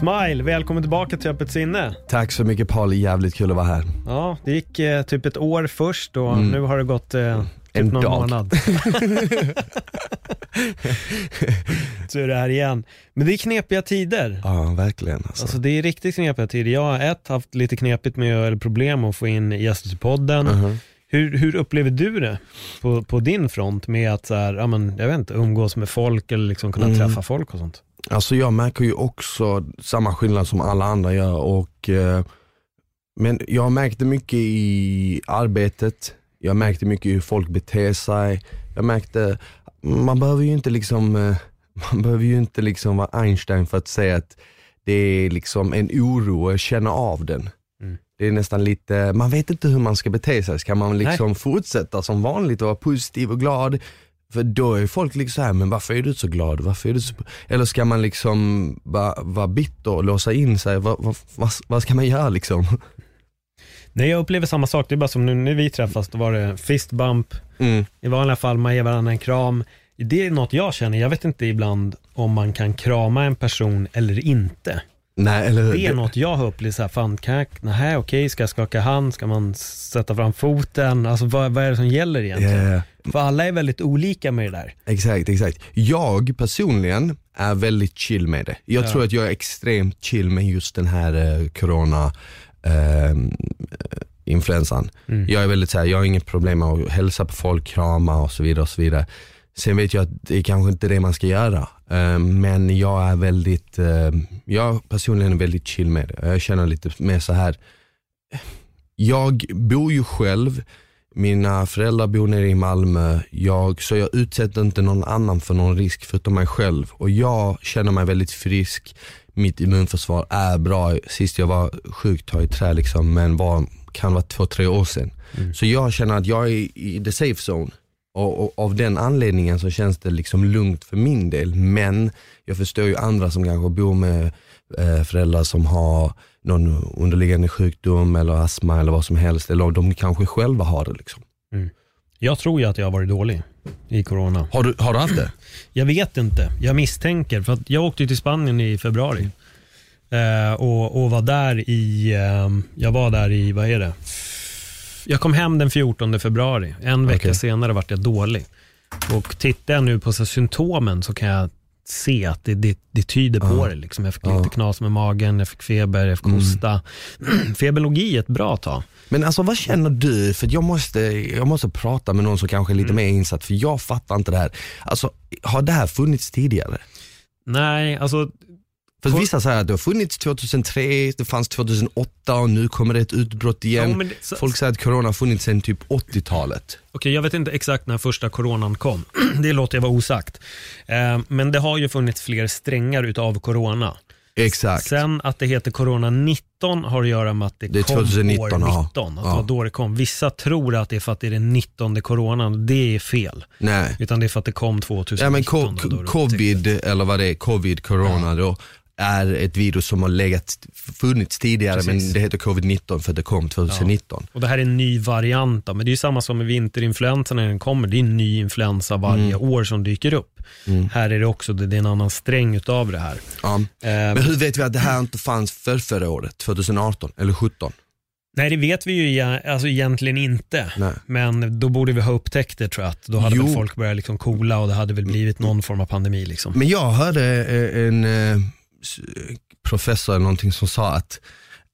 Smile, välkommen tillbaka till Öppet sinne. Tack så mycket Paul, jävligt kul att vara här. Ja, det gick eh, typ ett år först och nu har det gått eh, typ En någon dag. månad. Så är det här igen. Men det är knepiga tider. Ja, verkligen alltså. Alltså det är riktigt knepiga tider. Jag har ett, haft lite knepigt med eller problem att få in gäster till podden. Mhm. Hur, hur upplever du det på, på din front med att så här, ja, men, jag vet inte, umgås med folk eller liksom kunna Mm. träffa folk och sånt? Alltså jag märker ju också samma skillnad som alla andra gör och eh, men jag märkte mycket i arbetet, jag märkte mycket hur folk beter sig, jag märkte, man behöver ju inte liksom eh, man behöver ju inte liksom vara Einstein för att säga att det är liksom en oro och känna av den. Mm. Det är nästan lite, man vet inte hur man ska bete sig. Ska man liksom fortsätta som vanligt och vara positiv och glad? För då är folk liksom så här, men varför är du så glad? Varför är du så... Eller ska man liksom vara vara bitter och låsa in sig? Vad, vad, vad, vad ska man göra liksom? Nej, jag upplever samma sak. Det är bara som nu när vi träffas, då var det fist bump. Mm. I vanliga fall, man ger varandra en kram. Det är något jag känner. Jag vet inte ibland om man kan krama en person eller inte. Nej, eller? Det är något jag har upplevt, så här, fan kan jag, nej okej, ska jag skaka hand, ska man sätta fram foten, alltså vad, vad är det som gäller egentligen? Ja, För alla är väldigt olika med det där. exakt, exakt. Jag personligen är väldigt chill med det. Jag Ja. tror att jag är extremt chill med just den här eh, corona eh, influensan. Mm. Jag är väldigt såhär, jag har inget problem med att hälsa på folk, krama och så vidare. och så vidare. Sen vet jag att det är kanske inte det man ska göra. Eh, men jag är väldigt, eh, jag personligen är väldigt chill med det. Jag känner lite mer så här. jag bor ju själv, mina föräldrar bor nere i Malmö, jag, så jag utsätter inte någon annan för någon risk förutom mig själv. Och jag känner mig väldigt frisk, mitt immunförsvar är bra. Sist jag var sjuk, ta i trä liksom, men var, kan vara två, tre år sedan. Så jag känner att jag är i the safe zone. Och, och av den anledningen så känns det liksom lugnt för min del. Men jag förstår ju andra som kanske bor med eh, föräldrar som har någon underliggande sjukdom eller astma eller vad som helst. Eller de kanske själva har det. Liksom. Jag tror ju att jag har varit dålig i corona. Har, du, har du haft det? Jag vet inte, jag misstänker. För att jag åkte till Spanien i februari. Eh, och, och var där i, ehm, jag var där i, vad är det? Jag kom hem den 14 februari. En vecka Okej. senare vart jag dålig. Och tittar jag nu på så symptomen så kan jag se att det, det, det tyder på det. Liksom. Jag fick lite knas med magen, jag fick feber, jag fick Mm. hosta. Feber låg i ett bra tag. Men alltså vad känner du? För jag måste, jag måste prata med någon som kanske är lite mer insatt för jag fattar inte det här. Alltså har det här funnits tidigare? Nej, alltså För vissa säger att det har funnits 2003, det fanns 2008 och nu kommer det ett utbrott igen. Ja, det- så- Folk säger att corona har funnits sedan typ 80-talet. Okej, jag vet inte exakt när första coronan kom. Det låter jag vara osagt. Eh, men det har ju funnits fler strängar utav corona. Exakt. Sen att det heter corona 19 har att göra med att det, Det kom 2019, år ja. 19. Att det Ja. var då det kom. Vissa tror att det är för att det är den 19 coronan. Det är fel. Nej. Utan det är för att det kom 2019. Ja men co- covid, eller vad det är, covid, corona då, är ett virus som har legat, funnits tidigare Precis. men det heter covid-19 för det kom 2019. Och det här är en ny variant. Då. Men det är ju samma som med vinterinfluensan när den kommer. Det är en ny influensa varje år som dyker upp. Här är det också, det är en annan sträng utav det här. Ja. Eh, Men hur vet vi att det här inte fanns för förra året, 2018 eller 2017? Nej, det vet vi ju ja- alltså egentligen inte. Nej. Men då borde vi ha upptäckt det tror jag. Att då hade Jo. väl folk börjat liksom coola och det hade väl blivit någon form av pandemi. Liksom. Men jag hörde eh, en eh, Eh, professor eller någonting som sa att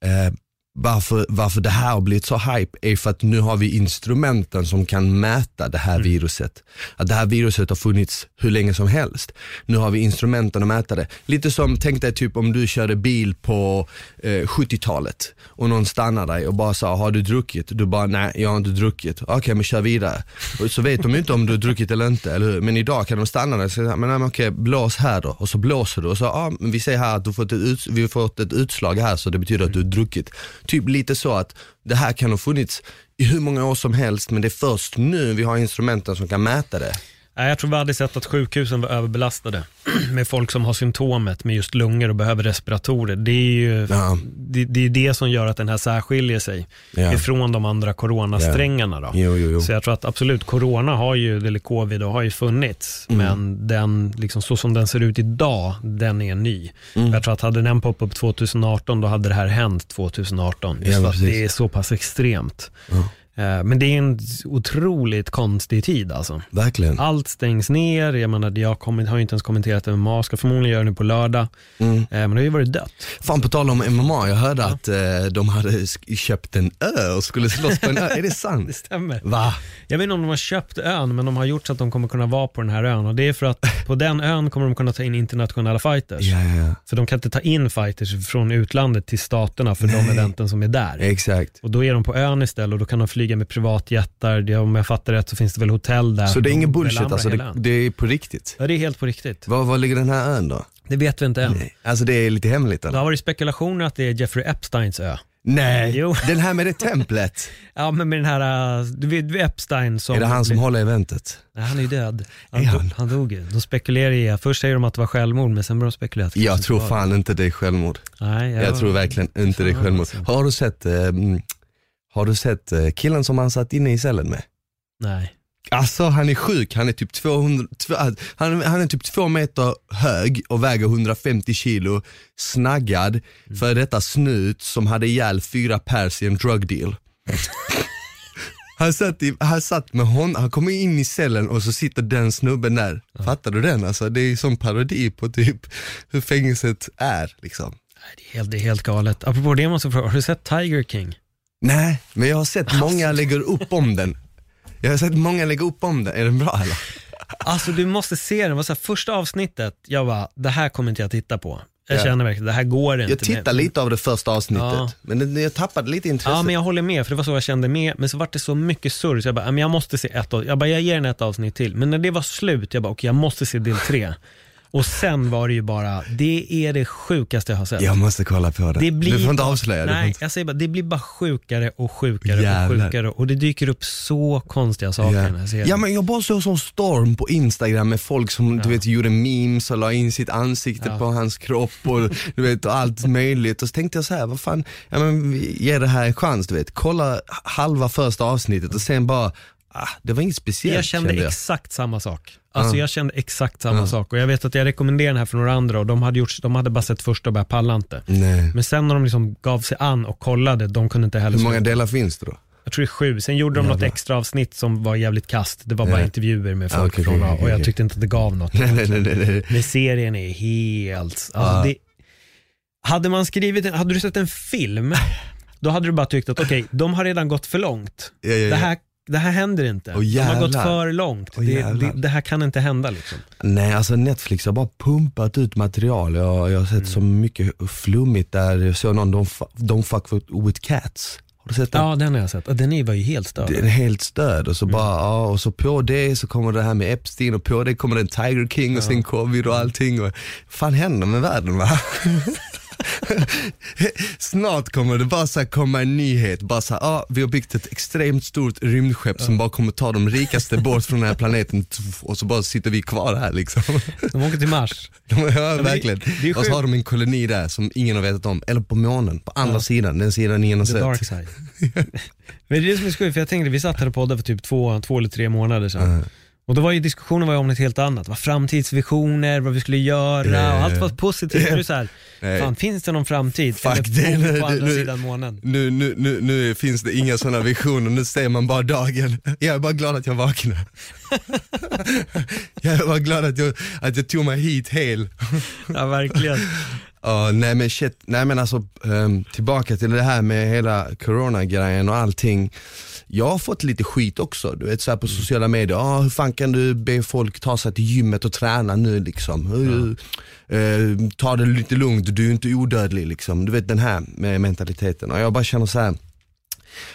eh, varför, varför det här har blivit så hype är för att nu har vi instrumenten som kan mäta det här viruset. Att det här viruset har funnits hur länge som helst. Nu har vi instrumenten att mäta det. Lite som, tänk dig typ om du körde bil på eh, 70-talet och någon stannar dig och bara sa, har du druckit? Du bara, nej jag har inte druckit. Okej men kör vidare. Och så vet de ju inte om du har druckit eller inte, eller hur? Men idag kan de stanna dig och säga, men, nej, men okej blås här då. Och så blåser du och så, ja men vi säger här att du fått ett vi har fått ett utslag här så det betyder att du har druckit. Typ lite så att det här kan ha funnits i hur många år som helst men det är först nu vi har instrumenten som kan mäta det. Nej, Jag tror vi hade sett att sjukhusen var överbelastade med folk som har symptomet med just lungor och behöver respiratorer. Det är ju Ja. det, det, är det som gör att den här särskiljer sig Ja. ifrån de andra coronasträngarna. Då. Jo, jo, jo. Så jag tror att absolut, corona har ju, eller covid har ju funnits, Mm. men den, liksom, så som den ser ut idag, den är ny. Mm. Jag tror att hade den poppat upp 2018, då hade det här hänt 2018. Just Ja, att det är så pass extremt. Ja. Eh, Men det är en otroligt konstig tid alltså. Verkligen. Allt stängs ner, jag, menar, jag har inte ens kommenterat MMA, ska förmodligen göra det nu på lördag. Mm. Eh, Men det har ju varit dött. Fan på tal om MMA, jag hörde att eh, de hade köpt en ö och skulle slåss på en ö. Är det sant? Det stämmer. Va? Jag vet inte om de har köpt ön, men de har gjort så att de kommer kunna vara på den här ön. Och det är för att på den ön kommer de kunna ta in internationella fighters. Ja, ja, ja. För de kan inte ta in fighters från utlandet till staterna för de Nej. eventen som är där. Exakt. Och då är de på ön istället och då kan de flyga med privatjetar. Det, om jag fattar rätt så finns det väl hotell där. Så det är ingen bullshit alltså, det, det är på riktigt? Ja, det är helt på riktigt. Var, var ligger den här ön då? Det vet vi inte än. Nej. Alltså det är lite hemligt Det eller? har varit spekulationer att det är Jeffrey Epsteins ö. Nej, Jo. den här med det templet. Ja, men med den här, uh, du vet Epstein som... är det han som håller eventet? Nej, han är ju död. Han, Är dog- han? han dog ju. De spekulerar i, först säger de att det var självmord, men sen började de spekulera det Jag tror inte var inte fan det är självmord. det. Nej, Jag tror verkligen inte det är Fan, självmord. alltså. Har du sett, eh, har du sett eh, killen som han satt inne i cellen med? Nej. Alltså han är sjuk, han är typ 200, två, han, han är typ två meter hög och väger 150 kilo, snaggad, för detta snut som hade ihjäl fyra pers i en drug deal. Han satt, i, han satt med honom, han kommer in i cellen och så sitter den snubben där. Fattar du den? Alltså, det är som parodi på typ hur fängelset är. Liksom. Det är helt, det är helt galet. Apropå det måste jag fråga, har du sett Tiger King? Nej, men jag har sett många lägger upp om den. Jag har sett många lägga upp om den, är den bra eller? Alltså du måste se den, det var så här, första avsnittet, jag bara, det här kommer inte jag titta på. Jag Ja. känner verkligen, det här går inte. Jag tittade lite av det första avsnittet, Ja. men det, jag tappade lite intresse. Ja men jag håller med, för det var så jag kände med, men så var det så mycket surr så jag bara, "Ja, men jag måste se ett avsnitt, jag bara, jag ger den ett avsnitt till. Men när det var slut, jag bara, okej jag måste se del tre. Och sen var det ju bara, det är det sjukaste jag har sett. Jag måste kolla på det. Det blir du får inte avslöja. Nej, inte... jag säger bara, det blir bara sjukare och sjukare Jävlar. och sjukare. Och det dyker upp så konstiga saker i den här Ja. ja men jag bara såg sån storm på Instagram med folk som du vet gjorde memes och la in sitt ansikte Ja. på hans kropp och du vet och allt möjligt. Och så tänkte jag så här, vad fan, ja, men ger det här en chans du vet. Kolla halva första avsnittet och sen bara, ah, det var inget speciellt jag kände jag. exakt samma sak. Alltså Ja. jag kände exakt samma Ja. sak. Och jag vet att jag rekommenderade den här för några andra och de hade, gjort, de hade bara sett första och bara palla inte. Nej. Men sen när de liksom gav sig an och kollade, de kunde inte heller Hur många delar finns det då? Jag tror det är sju. Sen gjorde de något Jävlar. extra avsnitt som var jävligt kast. Det var bara Ja. intervjuer med Ja, folk okej, från, och jag tyckte inte att det gav något. Nej, nej, nej. Men serien är helt... Alltså Ja. det, hade man skrivit, en- hade du sett en film, då hade du bara tyckt att okej, de har redan gått för långt. Ja, ja, ja. Det, här, det här händer inte. Åh, de har gått för långt. Åh, det, det, det här kan inte hända liksom. Nej alltså Netflix har bara pumpat ut material. Jag, jag har sett så Mm. mycket flummigt där. Jag såg någon Don't, Don't fuck with, with cats. Har du sett den? Ja, den har jag sett. Och Den är- var ju helt störd. Den är helt stöd och så Mm. bara, ja, och så på det så kommer det här med Epstein och på det kommer den Tiger King och sen covid och allting. Och, fan händer med världen va? Snart kommer det bara så komma en nyhet, bara så här, ja, vi har byggt ett extremt stort rymdskepp som bara kommer ta de rikaste bort från den här planeten och så bara sitter vi kvar här liksom. De åker till Mars. De, ja, verkligen. det och så har de en koloni där som ingen har vetat om, eller på månen, på andra sidan, den sidan ingen har The sett. dark side. Men det är det som är skoj, för jag tänkte, vi satt här och poddade för typ två, två eller tre månader sedan. Mm. Och då var ju diskussionen var ju om något helt annat. Var framtidsvisioner, vad vi skulle göra och allt var positivt. Nu är det så här, fan finns det någon framtid? Fuck, Eller bor vi på andra det- sidan månen? Nu, nu, nu, nu finns det inga sådana visioner, nu ser man bara dagen. Jag är bara glad att jag vaknade. jag är bara glad att jag, att jag tog mig hit hel. Ja verkligen. Ja, nej men shit, nej men alltså ehm, tillbaka till det här med hela corona-grejen och allting. Jag har fått lite skit också, du vet så här på sociala medier, ah, hur fan kan du be folk ta sig till gymmet och träna nu liksom? Eh, ta det lite lugnt, du är inte odödlig liksom. Du vet den här med mentaliteten. Och jag bara känner så här.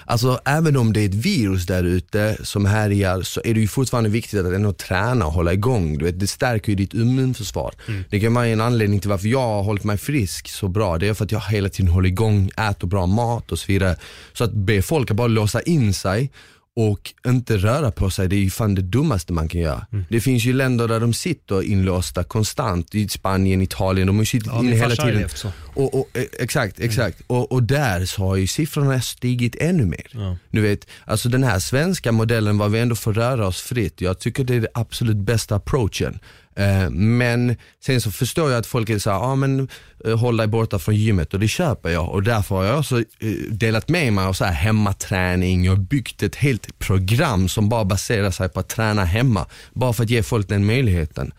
Alltså även om det är ett virus där ute som härjar så är det ju fortfarande viktigt att ändå träna och hålla igång. Du vet, det stärker ju ditt immunförsvar. Det kan vara en anledning till varför jag har hållit mig frisk så bra. Det är för att jag hela tiden håller igång, äter bra mat och så vidare. Så att be folk att bara låsa in sig och inte röra på sig, det är ju fan det dummaste man kan göra. Det finns ju länder där de sitter inlåsta konstant, i Spanien, Italien, de har ju suttit Ja, inne hela tiden. Och, och, eh, exakt, exakt. Och, och där så har ju siffrorna stigit ännu mer. Ja. Du vet, alltså den här svenska modellen var vi ändå får röra oss fritt, jag tycker det är det absolut bästa approachen. Eh, men sen så förstår jag att folk är såhär, ja ah, men eh, håll dig borta från gymmet och det köper jag och därför har jag också eh, delat med mig av så här hemmaträning och byggt ett helt program som bara baserar sig på att träna hemma. Bara för att ge folk den möjligheten.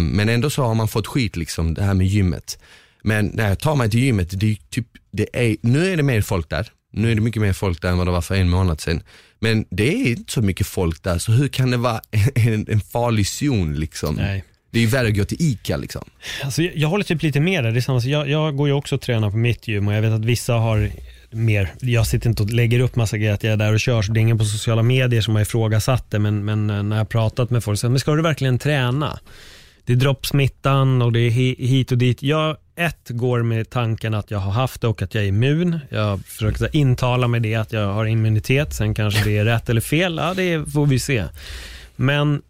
Men ändå så har man fått skit liksom, det här med gymmet. Men när jag tar mig till gymmet, det är typ, det är, nu är det mer folk där. Nu är det mycket mer folk där än vad det var för en månad sedan. Men det är inte så mycket folk där, så hur kan det vara en, en farlig zon liksom? Nej. Det är ju värre att gå till ICA liksom. Alltså, jag, jag håller typ lite med där. Det är samma, jag, jag går ju också och tränar på mitt gym och jag vet att vissa har mer, jag sitter inte och lägger upp massa grejer att jag är där och kör, så det är ingen på sociala medier som har ifrågasatt det, men, men eh, när jag har pratat med folk så men ska du verkligen träna? Det är droppsmittan och det är hi- hit och dit. Jag, ett, går med tanken att jag har haft det och att jag är immun. Jag försöker intala mig det, att jag har immunitet. Sen kanske det är rätt eller fel, ja det får vi se. Men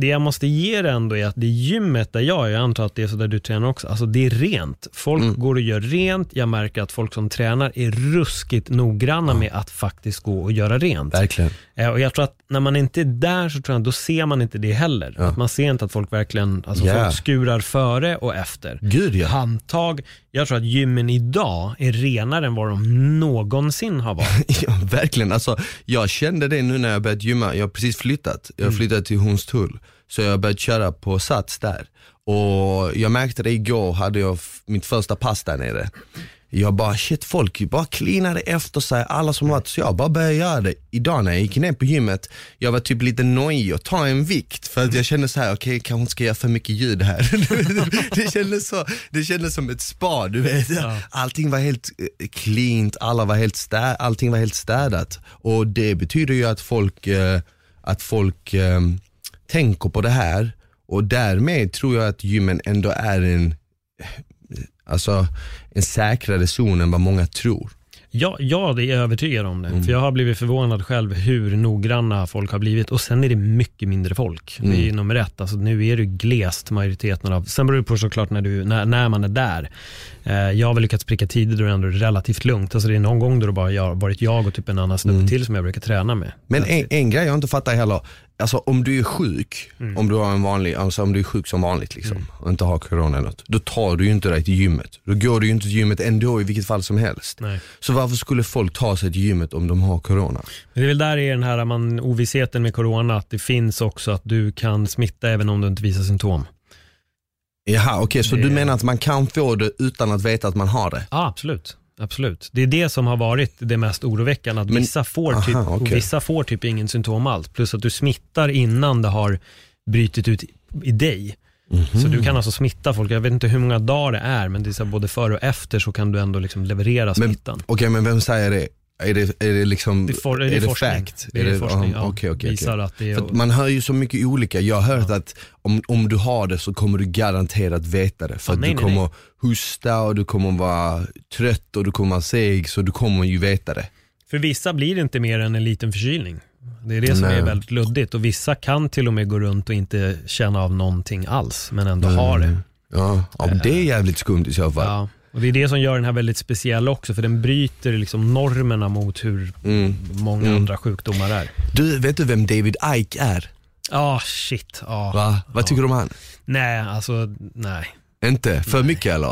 det jag måste ge det ändå är att det gymmet där jag är, jag antar att det är så där du tränar också, alltså det är rent. Folk går och gör rent, jag märker att folk som tränar är ruskigt noggranna med att faktiskt gå och göra rent. Verkligen. Eh, Och jag tror att när man inte är där så tror jag, då ser man inte det heller. Ja. Att man ser inte att folk verkligen, alltså Ja. folk skurar före och efter. Gud ja. Handtag, jag tror att gymmen idag är renare än vad de någonsin har varit. ja. Verkligen, alltså jag kände det nu när jag börjat gymma, jag har precis flyttat, jag har flyttat till Hornstull. Så jag börjat köra på Sats där. Och jag märkte det igår, hade jag mitt första pass där nere. Jag bara shit folk bara cleanade efter sig, alla som varit, så jag bara började göra det. Idag när jag gick ner på gymmet, jag var typ lite nojig och ta en vikt för att jag kände så här: okej jag kanske inte ska göra för mycket ljud här. det, kändes så, det kändes som ett spa, du vet. Allting var helt eh, cleant, alla var helt stä, allting var helt städat. Och det betyder ju att folk, eh, att folk eh, tänker på det här och därmed tror jag att gymmen ändå är en, alltså, en säkrare zon än vad många tror. Ja, ja, det är jag övertygad om det. För jag har blivit förvånad själv hur noggranna folk har blivit. Och sen är det mycket mindre folk. Det är ju nummer ett. Alltså, nu är det glest majoriteten av, sen beror det på såklart när, du, när, när man är där. Eh, jag har väl lyckats pricka tider då det ändå är relativt lugnt. Alltså, det är någon gång då det bara jag, varit jag och typ en annan snubbe till som jag brukar träna med. Men en, en grej jag inte fattar heller, alltså om du är sjuk, Mm. om du har en vanlig, alltså om du är sjuk som vanligt liksom, och inte har corona eller något, då tar du ju inte dig till gymmet. Då går du ju inte till gymmet ändå i vilket fall som helst. Nej. Så varför skulle folk ta sig till gymmet om de har corona? Men det är väl där är den här man, ovissheten med corona, att det finns också att du kan smitta även om du inte visar symptom. Jaha, okej så Det- du menar att man kan få det utan att veta att man har det? Ja, absolut. Absolut. Det är det som har varit det mest oroväckande, att Men- vissa, får typ, aha, och okej. vissa får typ ingen symptom alls. Plus att du smittar innan det har brytit ut i dig. Mhm. Så du kan alltså smitta folk, jag vet inte hur många dagar det är, men det är så både före och efter så kan du ändå liksom leverera smittan. Okej men vem säger det? Är det, är det liksom, Det är, for, det är, är det forskning. fact? Det är, forskning, ja, ja. okej, okej. Visar att det är... Att man hör ju så mycket olika. Jag har hört att om, om du har det så kommer du garanterat veta det. För Ja, att nej, du nej, kommer nej. hosta och du kommer vara trött och du kommer vara seg så du kommer ju veta det. För vissa blir det inte mer än en liten förkylning. Det är det som Nej. är väldigt luddigt och vissa kan till och med gå runt och inte känna av någonting alls, men ändå ha det. Ja, ja det är jävligt skumt i så fall. Ja. Och Det är det som gör den här väldigt speciell också, för den bryter liksom normerna mot hur Mm. många andra sjukdomar är. Du, vet du vem David Ike är? Ja, shit. Ja. Va? Vad tycker du om han? Nej, alltså nej. Inte? För mycket eller?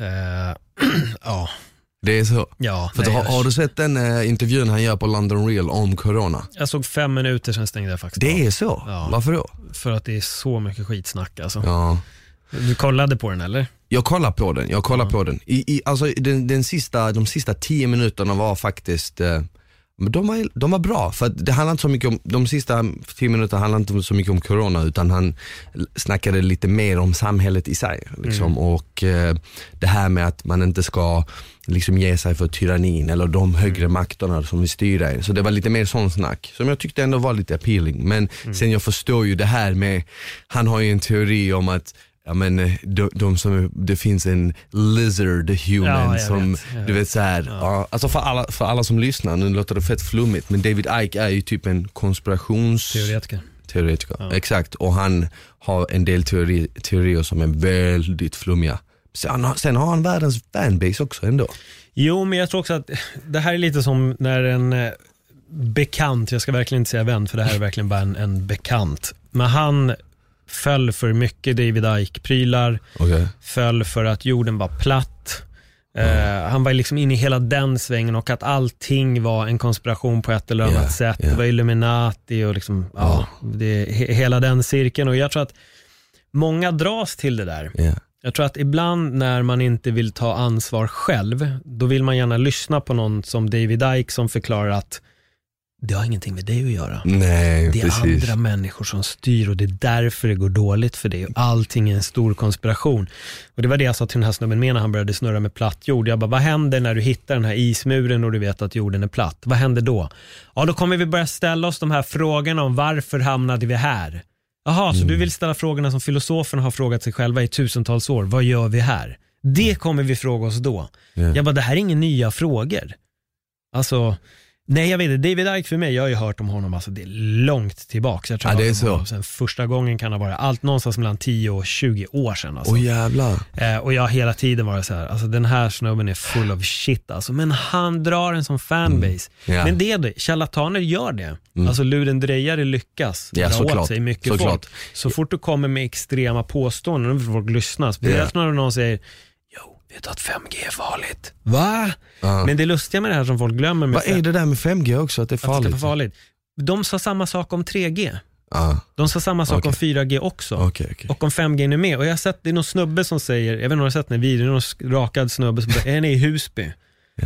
Eh, ja, Det är så? ja. För nej, har, har du sett den eh, intervjun han gör på London Real om corona? Jag såg fem minuter, sen stängde jag faktiskt Det av. är så? Ja. Varför då? För att det är så mycket skitsnack alltså. Ja. Du kollade på den eller? Jag kollar på den, jag kollar på den. I, i, alltså, den, den sista, de sista tio minuterna var faktiskt eh, men de, var, de var bra, för det handlar inte så mycket om, de sista tio minuterna handlade inte så mycket om corona utan han snackade lite mer om samhället i sig. Liksom. Mm. Och eh, det här med att man inte ska liksom ge sig för tyrannin eller de högre Mm. makterna som vill styra en. Så det var lite mer sån snack som jag tyckte ändå var lite appealing. Men Mm. sen jag förstår ju det här med, han har ju en teori om att Ja, men eh, de, de som, det finns en lizard human Ja, som, vet, du vet. vet så här, ja. alltså för, alla, för alla som lyssnar, nu låter det fett flummigt men David Icke är ju typ en konspirationsteoretiker. Teoretiker. Exakt, och han har en del teori, teorier som är väldigt flummiga. Sen, sen har han världens fanbase också ändå. Jo, men jag tror också att det här är lite som när en eh, bekant, jag ska verkligen inte säga vän, för det här är verkligen bara en, en bekant. Men han föll för mycket David Icke-prylar, Okay. föll för att jorden var platt. Eh, han var liksom inne i hela den svängen och att allting var en konspiration på ett eller annat Ja, sätt. ja. Det var Illuminati och liksom, ja, det, he, hela den cirkeln. Och jag tror att många dras till det där. Yeah. Jag tror att ibland när man inte vill ta ansvar själv, då vill man gärna lyssna på någon som David Icke som förklarar att det har ingenting med dig att göra. Nej, Det är precis. andra människor som styr och det är därför det går dåligt för dig. Allting är en stor konspiration. Och Det var det jag sa till den här snubben med när han började snurra med platt jord. Jag bara, vad händer när du hittar den här ismuren och du vet att jorden är platt? Vad händer då? Ja, då kommer vi börja ställa oss de här frågorna om varför hamnade vi här? Jaha, så du vill ställa frågorna som filosoferna har frågat sig själva i tusentals år. Vad gör vi här? Det kommer vi fråga oss då. Ja. Jag bara, det här är inga nya frågor. Alltså, nej jag vet inte, David Icke för mig, jag har ju hört om honom, alltså det är långt tillbaks. Jag tror Ja, det är så. Sen första gången kan det vara allt någonstans mellan 10 och 20 år sedan. Alltså. Åh jävlar. Eh, och jag har hela tiden varit så här, alltså den här snubben är full of shit alltså. Men han drar en sån fanbase. Ja. Men det är det, charlataner gör det. Alltså lurendrejare lyckas Ja, dra åt såklart. sig mycket Såklart. folk. Så fort du kommer med extrema påståenden, då får folk lyssna. Speciellt när någon säger, vet du att 5G är farligt? Va? Ja. Men det lustiga med det här som folk glömmer med Vad är det där med 5G också, att det är att det farligt? ska vara farligt. De sa samma sak om 3G. Ja, De sa samma sak om Okej. 4G också. okej okej. Och om 5G är med. Och jag har sett, det är någon snubbe som säger, jag vet inte om du har sett den här videon, någon rakad snubbe som säger, är ni i Husby?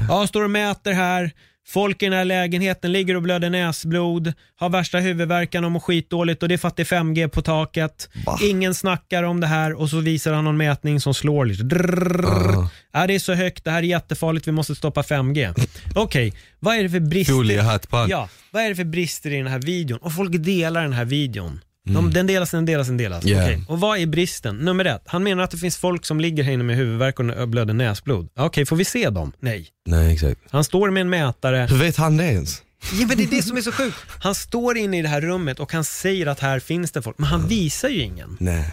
Ja, står och mäter här. Folk i den här lägenheten ligger och blöder näsblod, har värsta huvudvärkan och mår skitdåligt och det är för att det är 5G på taket. Va? Ingen snackar om det här och så visar han någon mätning som slår lite. Drrrr. Ah. Ja, det är så högt, det här är jättefarligt, vi måste stoppa 5G. Okej, vad är det för brister? Foliehatt på han. Ja, vad är det för brister i den här videon? Och folk delar den här videon. De, den delas, den delas, den delas. Yeah. Okej, Och vad är bristen? Nummer ett, han menar att det finns folk som ligger här inne med huvudvärk och blöder näsblod. Okej, får vi se dem? Nej. Nej exakt. Han står med en mätare. Hur vet han det ens? Ja, men det är det som är så sjukt. Han står inne i det här rummet och han säger att här finns det folk, men han visar ju ingen. Nej.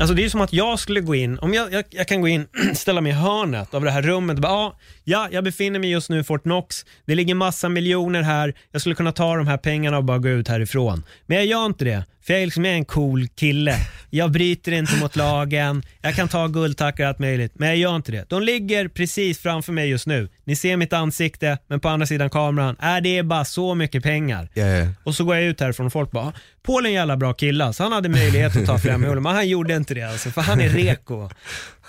Alltså det är ju som att jag skulle gå in, om jag, jag, jag kan gå in, ställa mig i hörnet av det här rummet och bara, ja, ja, jag befinner mig just nu i Fort Knox, det ligger massa miljoner här, jag skulle kunna ta de här pengarna och bara gå ut härifrån. Men jag gör inte det, för jag är liksom en cool kille. Jag bryter inte mot lagen, jag kan ta guldtackar och allt möjligt, men jag gör inte det. De ligger precis framför mig just nu. Ni ser mitt ansikte, men på andra sidan kameran, är det är bara så mycket pengar. Ja, ja. Och så går jag ut härifrån och folk bara, Paul är en jävla bra kille så han hade möjlighet att ta fem hål, men han gjorde inte det alltså, för han är reko.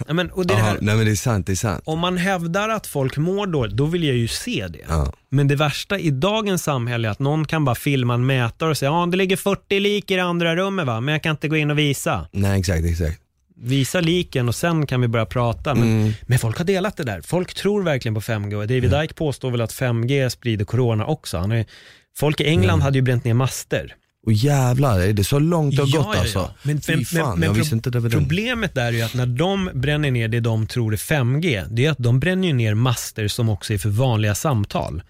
Ja, men, och det är det Aha, här, nej men det är sant, det är sant. om man hävdar att folk mår dåligt, då vill jag ju se det. Ja. Men det värsta i dagens samhälle är att någon kan bara filma en mätare och säga, ja det ligger 40 lik i det andra rummet va, men jag kan inte gå in och visa. Nej exakt, exakt. Visa liken och sen kan vi börja prata. Men, Mm. men folk har delat det där. Folk tror verkligen på 5G och David Icke påstår väl att 5G sprider corona också. Han är, folk i England hade ju bränt ner master. Och jävlar, är det så långt det har gått alltså? Men, Fy fan, men, men jag visste inte det var den. problemet där är ju att när de bränner ner det de tror är 5G, det är att de bränner ner master som också är för vanliga samtal.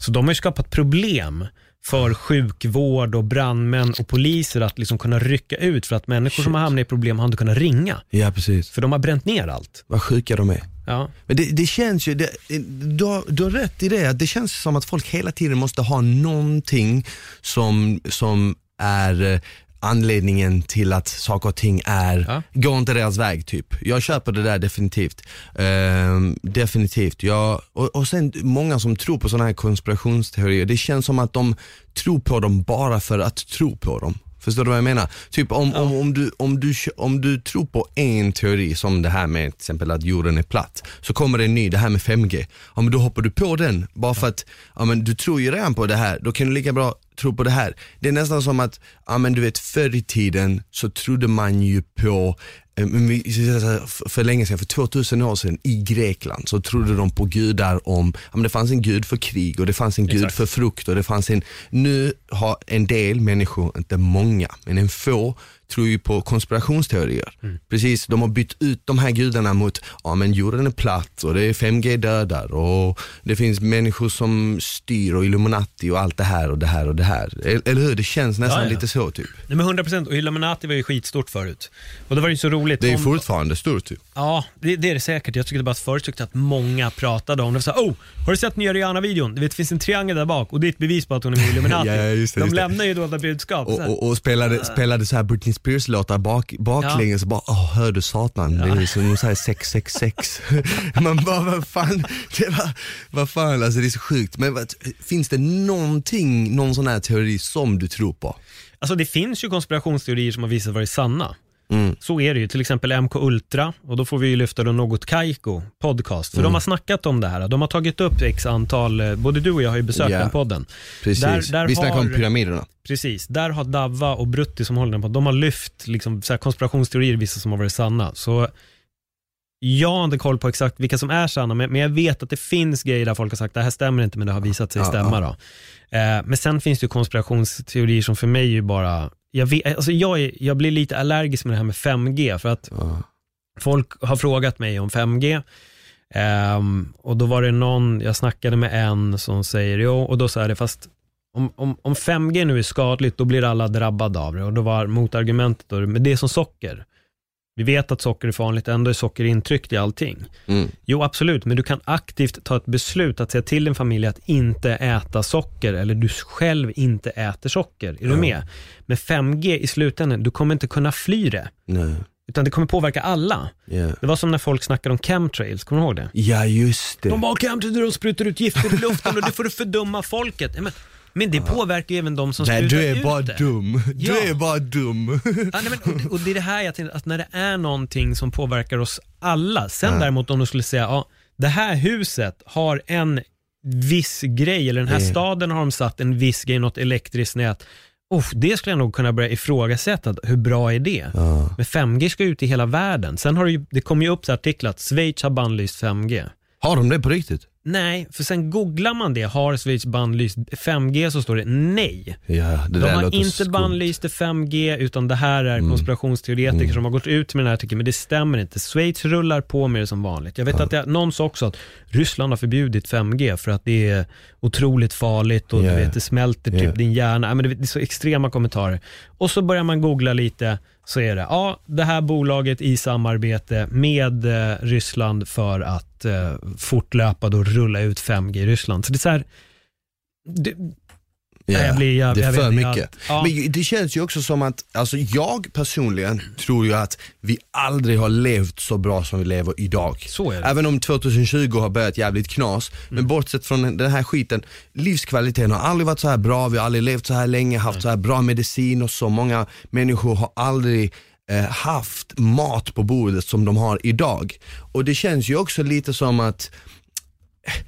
Så de har ju skapat problem för sjukvård och brandmän och poliser att liksom kunna rycka ut för att människor som har hamnat i problem har inte kunnat ringa. Ja precis, För de har bränt ner allt. vad sjuka de är. Ja. Men det, det känns ju, det, du, har, du har rätt i det, det känns som att folk hela tiden måste ha någonting som, som är eh, anledningen till att saker och ting är, Ja. går inte deras väg typ. Jag köper det där definitivt. Ehm, definitivt. Jag, och, och sen många som tror på sådana här konspirationsteorier, det känns som att de tror på dem bara för att tro på dem. Förstår du vad jag menar? Typ om, om, om, du, om, du, om du tror på en teori som det här med till exempel att jorden är platt, så kommer det en ny, det här med 5G. Ja men då hoppar du på den, bara för att ja, men du tror ju redan på det här, då kan du lika bra tro på det här. Det är nästan som att, ja men du vet förr i tiden så trodde man ju på eh, för länge sedan, för 2000 år sedan i Grekland så trodde de på gudar om, ja, men det fanns en gud för krig och det fanns en gud Exakt. för frukt och det fanns en, nu har en del människor, inte många, men en få tror ju på konspirationsteorier. Mm. Precis, de har bytt ut de här gudarna mot, ja men jorden är platt och det är 5G dödar och det finns människor som styr och Illuminati och allt det här och det här och det här. Eller hur? Det känns nästan Ja, ja. lite så typ. Nej, men 100% och Illuminati var ju skitstort förut. Och det var ju så roligt. Det är om- fortfarande stort typ. Ja, det, det är det säkert. Jag tyckte bara att förut tyckte att många pratade om det. Så, här, oh, har du sett nya Rihanna-videon? Du vet, det finns en triangel där bak och det är ett bevis på att hon är med Illuminati. Ja, ja, just det, De just det. lämnar ju dolda budskap. Och, och, och spelade, spelade så här Britney Spears-låtar bak, baklänges och bara, åh hör du satan, det är som de säger 666. Man bara, vad fan, det var, vad fan, alltså det är så sjukt. Men vad, finns det någonting, någon sån här teori som du tror på? Alltså det finns ju konspirationsteorier som har visat sig vara sanna. Mm. Så är det ju, till exempel MK Ultra och då får vi ju lyfta då Något Kaiko podcast. Mm. För de har snackat om det här. De har tagit upp x antal, eh, både du och jag har ju besökt Ja. den podden. Precis, Där- där vi snackar har- om pyramiderna. Precis, där har Davva och Brutti som håller den på, de har lyft liksom, så här konspirationsteorier, vissa som har varit sanna. Så jag har inte koll på exakt vilka som är sanna, men, jag vet att det finns grejer där folk har sagt det här stämmer inte, men det har visat sig stämma. Då. Eh, men sen finns det ju konspirationsteorier som för mig är ju bara, jag, vet, alltså jag, är, jag blir lite allergisk med det här med 5G, för att Ja. folk har frågat mig om 5G. Ehm, och då var det någon, jag snackade med en som säger, jo, och då sa det, fast om, om, om 5G nu är skadligt, då blir alla drabbade av det. Och då var motargumentet, då, men det är som socker. Vi vet att socker är farligt, ändå är socker intryckt i allting. Mm. Jo, absolut, men du kan aktivt ta ett beslut att säga till din familj att inte äta socker, eller du själv inte äter socker. Är du Ja. med? Med 5G i slutändan, du kommer inte kunna fly det, Nej. utan det kommer påverka alla. Ja. Det var som när folk snackade om chemtrails, kommer du ihåg det? ja, just det. De bara chemtrails, de sprutar ut gifter i luften och det får du fördumma folket. Men, men det påverkar ju även de som Nej, sprutar du är ut bara det. dum. Du Ja. är bara dum. Ja, nej, men, och, det- och det är det här jag tänkte, att när det är någonting som påverkar oss alla, sen däremot om de skulle säga, ja, det här huset har en viss grej, eller den här Ja. staden har de satt en viss grej, något elektriskt nät. Uff, det skulle jag nog kunna börja ifrågasätta, hur bra är det? Men 5G ska ut i hela världen. Sen har det, ju, det kommer ju upp så här artiklar att Schweiz har bannlyst 5G. Har de det på riktigt? Nej, för sen googlar man det, har Schweiz bannlyst 5G så står det nej. Ja, det De har inte skumt. bannlyst det 5G utan det här är Mm. konspirationsteoretiker Mm. som har gått ut med den här artikeln, men det stämmer inte. Schweiz rullar på med det som vanligt. Jag vet Ja. att det, någon sa också att Ryssland har förbjudit 5G för att det är otroligt farligt och Ja. du vet, det smälter typ Ja. din hjärna. Men det, det är så extrema kommentarer. Och så börjar man googla lite, så är det, ja, det här bolaget i samarbete med eh, Ryssland för att eh, fortlöpa och rulla ut 5G i Ryssland. Så det är så här, det, Nej, jag blir- jag- det är jag för mycket. ja. Men det känns ju också som att, alltså jag personligen tror ju att vi aldrig har levt så bra som vi lever idag. Så är det. Även om 2020 har börjat jävligt knas, men bortsett från den här skiten, livskvaliteten har aldrig varit så här bra, vi har aldrig levt så här länge, haft så här bra medicin och så många människor har aldrig eh, haft mat på bordet som de har idag. Och det känns ju också lite som att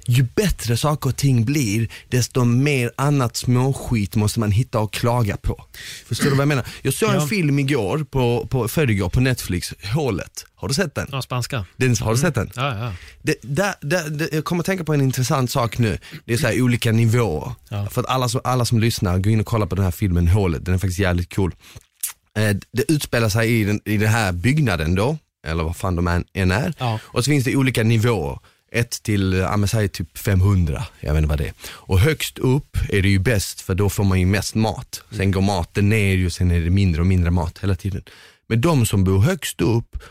ju bättre saker och ting blir, desto mer annat småskit måste man hitta och klaga på. Förstår du vad jag menar? Jag såg Ja. en film igår, på, på, förrgår på Netflix, Hålet. Har du sett den? Ja, spanska. den har du sett den? Ja, ja. Det, där, där, det, jag kommer att tänka på en intressant sak nu. Det är så här olika nivåer. Ja. För att alla som, alla som lyssnar, gå in och kolla på den här filmen Hålet, den är faktiskt jävligt cool. Eh, det utspelar sig i den, i den här byggnaden då, eller vad fan de än är. Ja. Och så finns det olika nivåer. 1 till, ja men säg typ 500, jag vet inte vad det är. Och högst upp är det ju bäst för då får man ju mest mat. Sen går maten ner ju, sen är det mindre och mindre mat hela tiden. Men de som bor högst upp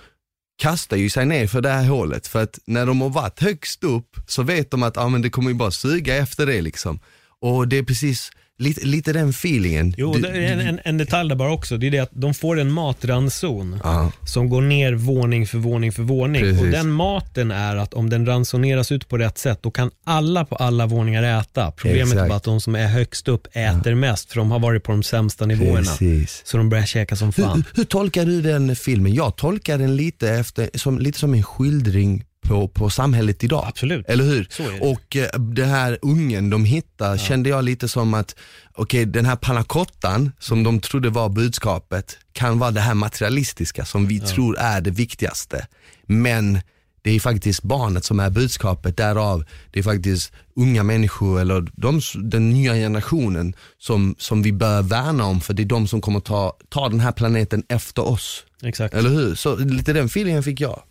kastar ju sig ner för det här hålet för att när de har varit högst upp så vet de att ah, men det kommer ju bara suga efter det liksom. Och det är precis lite, lite den feelingen. Jo, Du- är en, en, en detalj där bara också. Det är det att de får en matranson Ja. som går ner våning för våning för våning. Precis. Och den maten är att om den ransoneras ut på rätt sätt, då kan alla på alla våningar äta. Problemet är Exakt. bara att de som är högst upp äter mest, för de har varit på de sämsta nivåerna. Precis. Så de börjar käka som Hur, fan. hur tolkar du den filmen? Jag tolkar den lite, efter, som, lite som en skildring på, på samhället idag. Absolut. Eller hur? Det. Och eh, den här ungen de hittar kände jag lite som att, okej den här pannacottan som de trodde var budskapet kan vara det här materialistiska som vi tror är det viktigaste. Men det är faktiskt barnet som är budskapet, därav det är faktiskt unga människor eller de, den nya generationen som, som vi bör värna om för det är de som kommer ta, ta den här planeten efter oss. Exakt. Eller hur? Så lite den feelingen fick jag.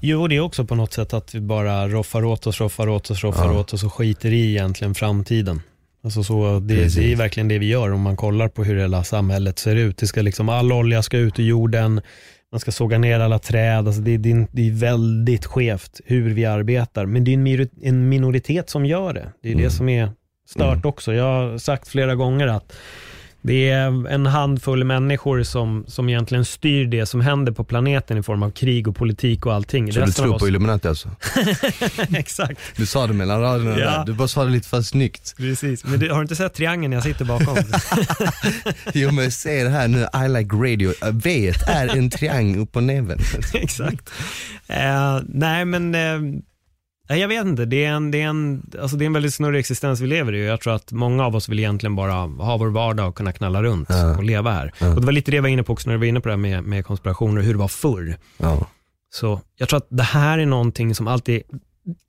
Jo, det är också på något sätt att vi bara roffar åt oss, roffar åt oss, roffar Ja. åt oss och skiter i egentligen framtiden. Alltså så, det, Precis. det är verkligen det vi gör om man kollar på hur hela samhället ser ut. Det ska liksom, all olja ska ut ur jorden, man ska såga ner alla träd. Alltså det, det, är- det är väldigt skevt hur vi arbetar. Men det är en minoritet som gör det. Det är Mm. det som är stört också. Jag har sagt flera gånger att det är en handfull människor som, som egentligen styr det som händer på planeten i form av krig och politik och allting. Så du Resten av tror oss- på Illuminati alltså? Exakt, Du sa det mellan raderna Ja. du bara sa det lite för snyggt. precis. Men du, har du inte sett triangeln jag sitter bakom? Jo men se det här nu, I like radio, V är en triangel upp på näven. Exakt. Eh, nej men, eh, nej, jag vet inte. Det är, en, det, är en, alltså det är en väldigt snurrig existens vi lever i jag tror att många av oss vill egentligen bara ha vår vardag och kunna knalla runt Ja. och leva här. Ja. Och det var lite det jag var inne på också när du var inne på det här med, med konspirationer och hur det var förr. Ja. Så jag tror att det här är någonting som alltid,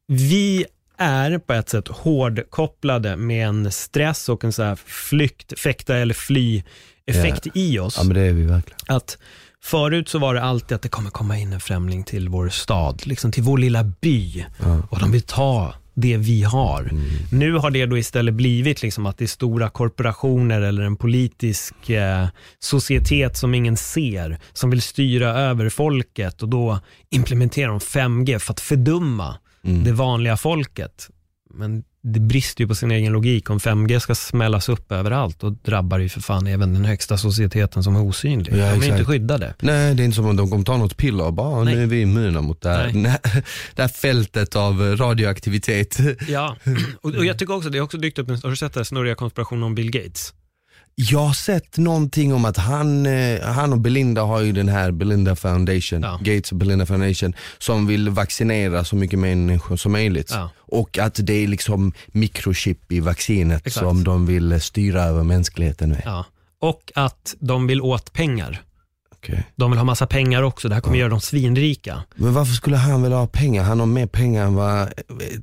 vi är på ett sätt hårdkopplade med en stress och en så här flykt, fäkta eller fly effekt i oss. ja men det är vi verkligen. Att förut så var det alltid att det kommer komma in en främling till vår stad, liksom till vår lilla by Ja. och de vill ta det vi har. Mm. Nu har det då istället blivit liksom att det är stora korporationer eller en politisk eh, societet som ingen ser, som vill styra över folket och då implementerar de 5G för att fördumma Mm. det vanliga folket. Men det brister ju på sin egen logik. Om 5G ska smällas upp överallt, då drabbar det ju för fan även den högsta societeten som är osynlig. Ja, de är ju inte exakt. skyddade. Nej det är inte som om de kommer ta något piller och bara, Nej. nu är vi immuna mot det här, det här fältet av radioaktivitet. Ja, och, och jag tycker också, det har också dykt upp en, har du sett den snurriga konspirationen om Bill Gates? Jag har sett någonting om att han, eh, han och Belinda har ju den här Belinda Foundation, Ja. Gates och Belinda Foundation, som vill vaccinera så mycket människor som möjligt. Ja. Och att det är liksom mikrochip i vaccinet Exakt. som de vill styra över mänskligheten med. Ja. Och att de vill åt pengar. Okej. De vill ha massa pengar också, det här kommer göra dem svinrika. Men varför skulle han vilja ha pengar? Han har mer pengar än vad eh,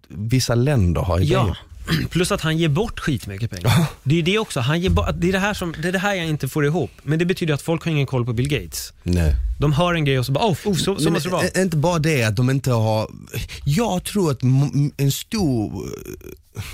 vissa länder har i Ja, plus att han ger bort skitmycket pengar. Det är det också, han ger bort, det, är det, här som, det är det här jag inte får ihop. Men det betyder att folk har ingen koll på Bill Gates. Nej. De hör en grej och så bara, oh, oh så, så måste det vara. Inte bara det att de inte har, jag tror att en stor,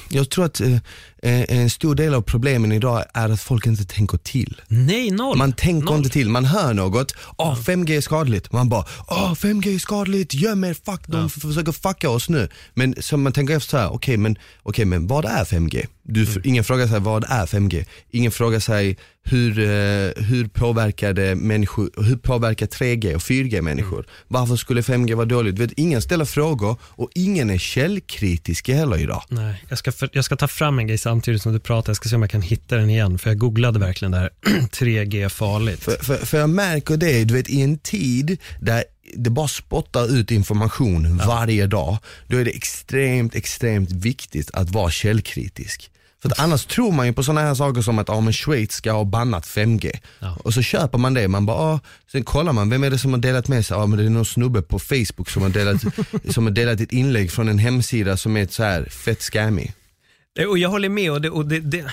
jag tror att eh, en stor del av problemen idag är att folk inte tänker till. Nej, noll. Man tänker Noll. inte till, man hör något, åh 5G är skadligt. Man bara, åh 5G är skadligt, göm er, fuck, de försöker fucka oss nu. Men så man tänker efter så här, okej men, okej, men vad är 5G? Du, Mm. Ingen frågar sig vad är 5G? Ingen frågar sig hur, eh, hur påverkar det människor, hur påverkar 3G och 4G människor? Mm. Varför skulle 5G vara dåligt? Vet, ingen ställer frågor och ingen är källkritisk heller idag. Nej, jag ska, för, jag ska ta fram en grej samtidigt som du pratar. Jag ska se om jag kan hitta den igen. För jag googlade verkligen det här 3G farligt. För, för, för jag märker det, du vet i en tid där det bara spottar ut information varje dag, då är det extremt, extremt viktigt att vara källkritisk. För att annars tror man ju på sådana här saker som att ja, men Schweiz ska ha bannat 5G. Ja. Och så köper man det, man bara, ah, sen kollar man, vem är det som har delat med sig? Ja men det är någon snubbe på Facebook som har delat, som har delat ett inlägg från en hemsida som är så här fett scammy. Eh, Och jag håller med. Och det, och det, det,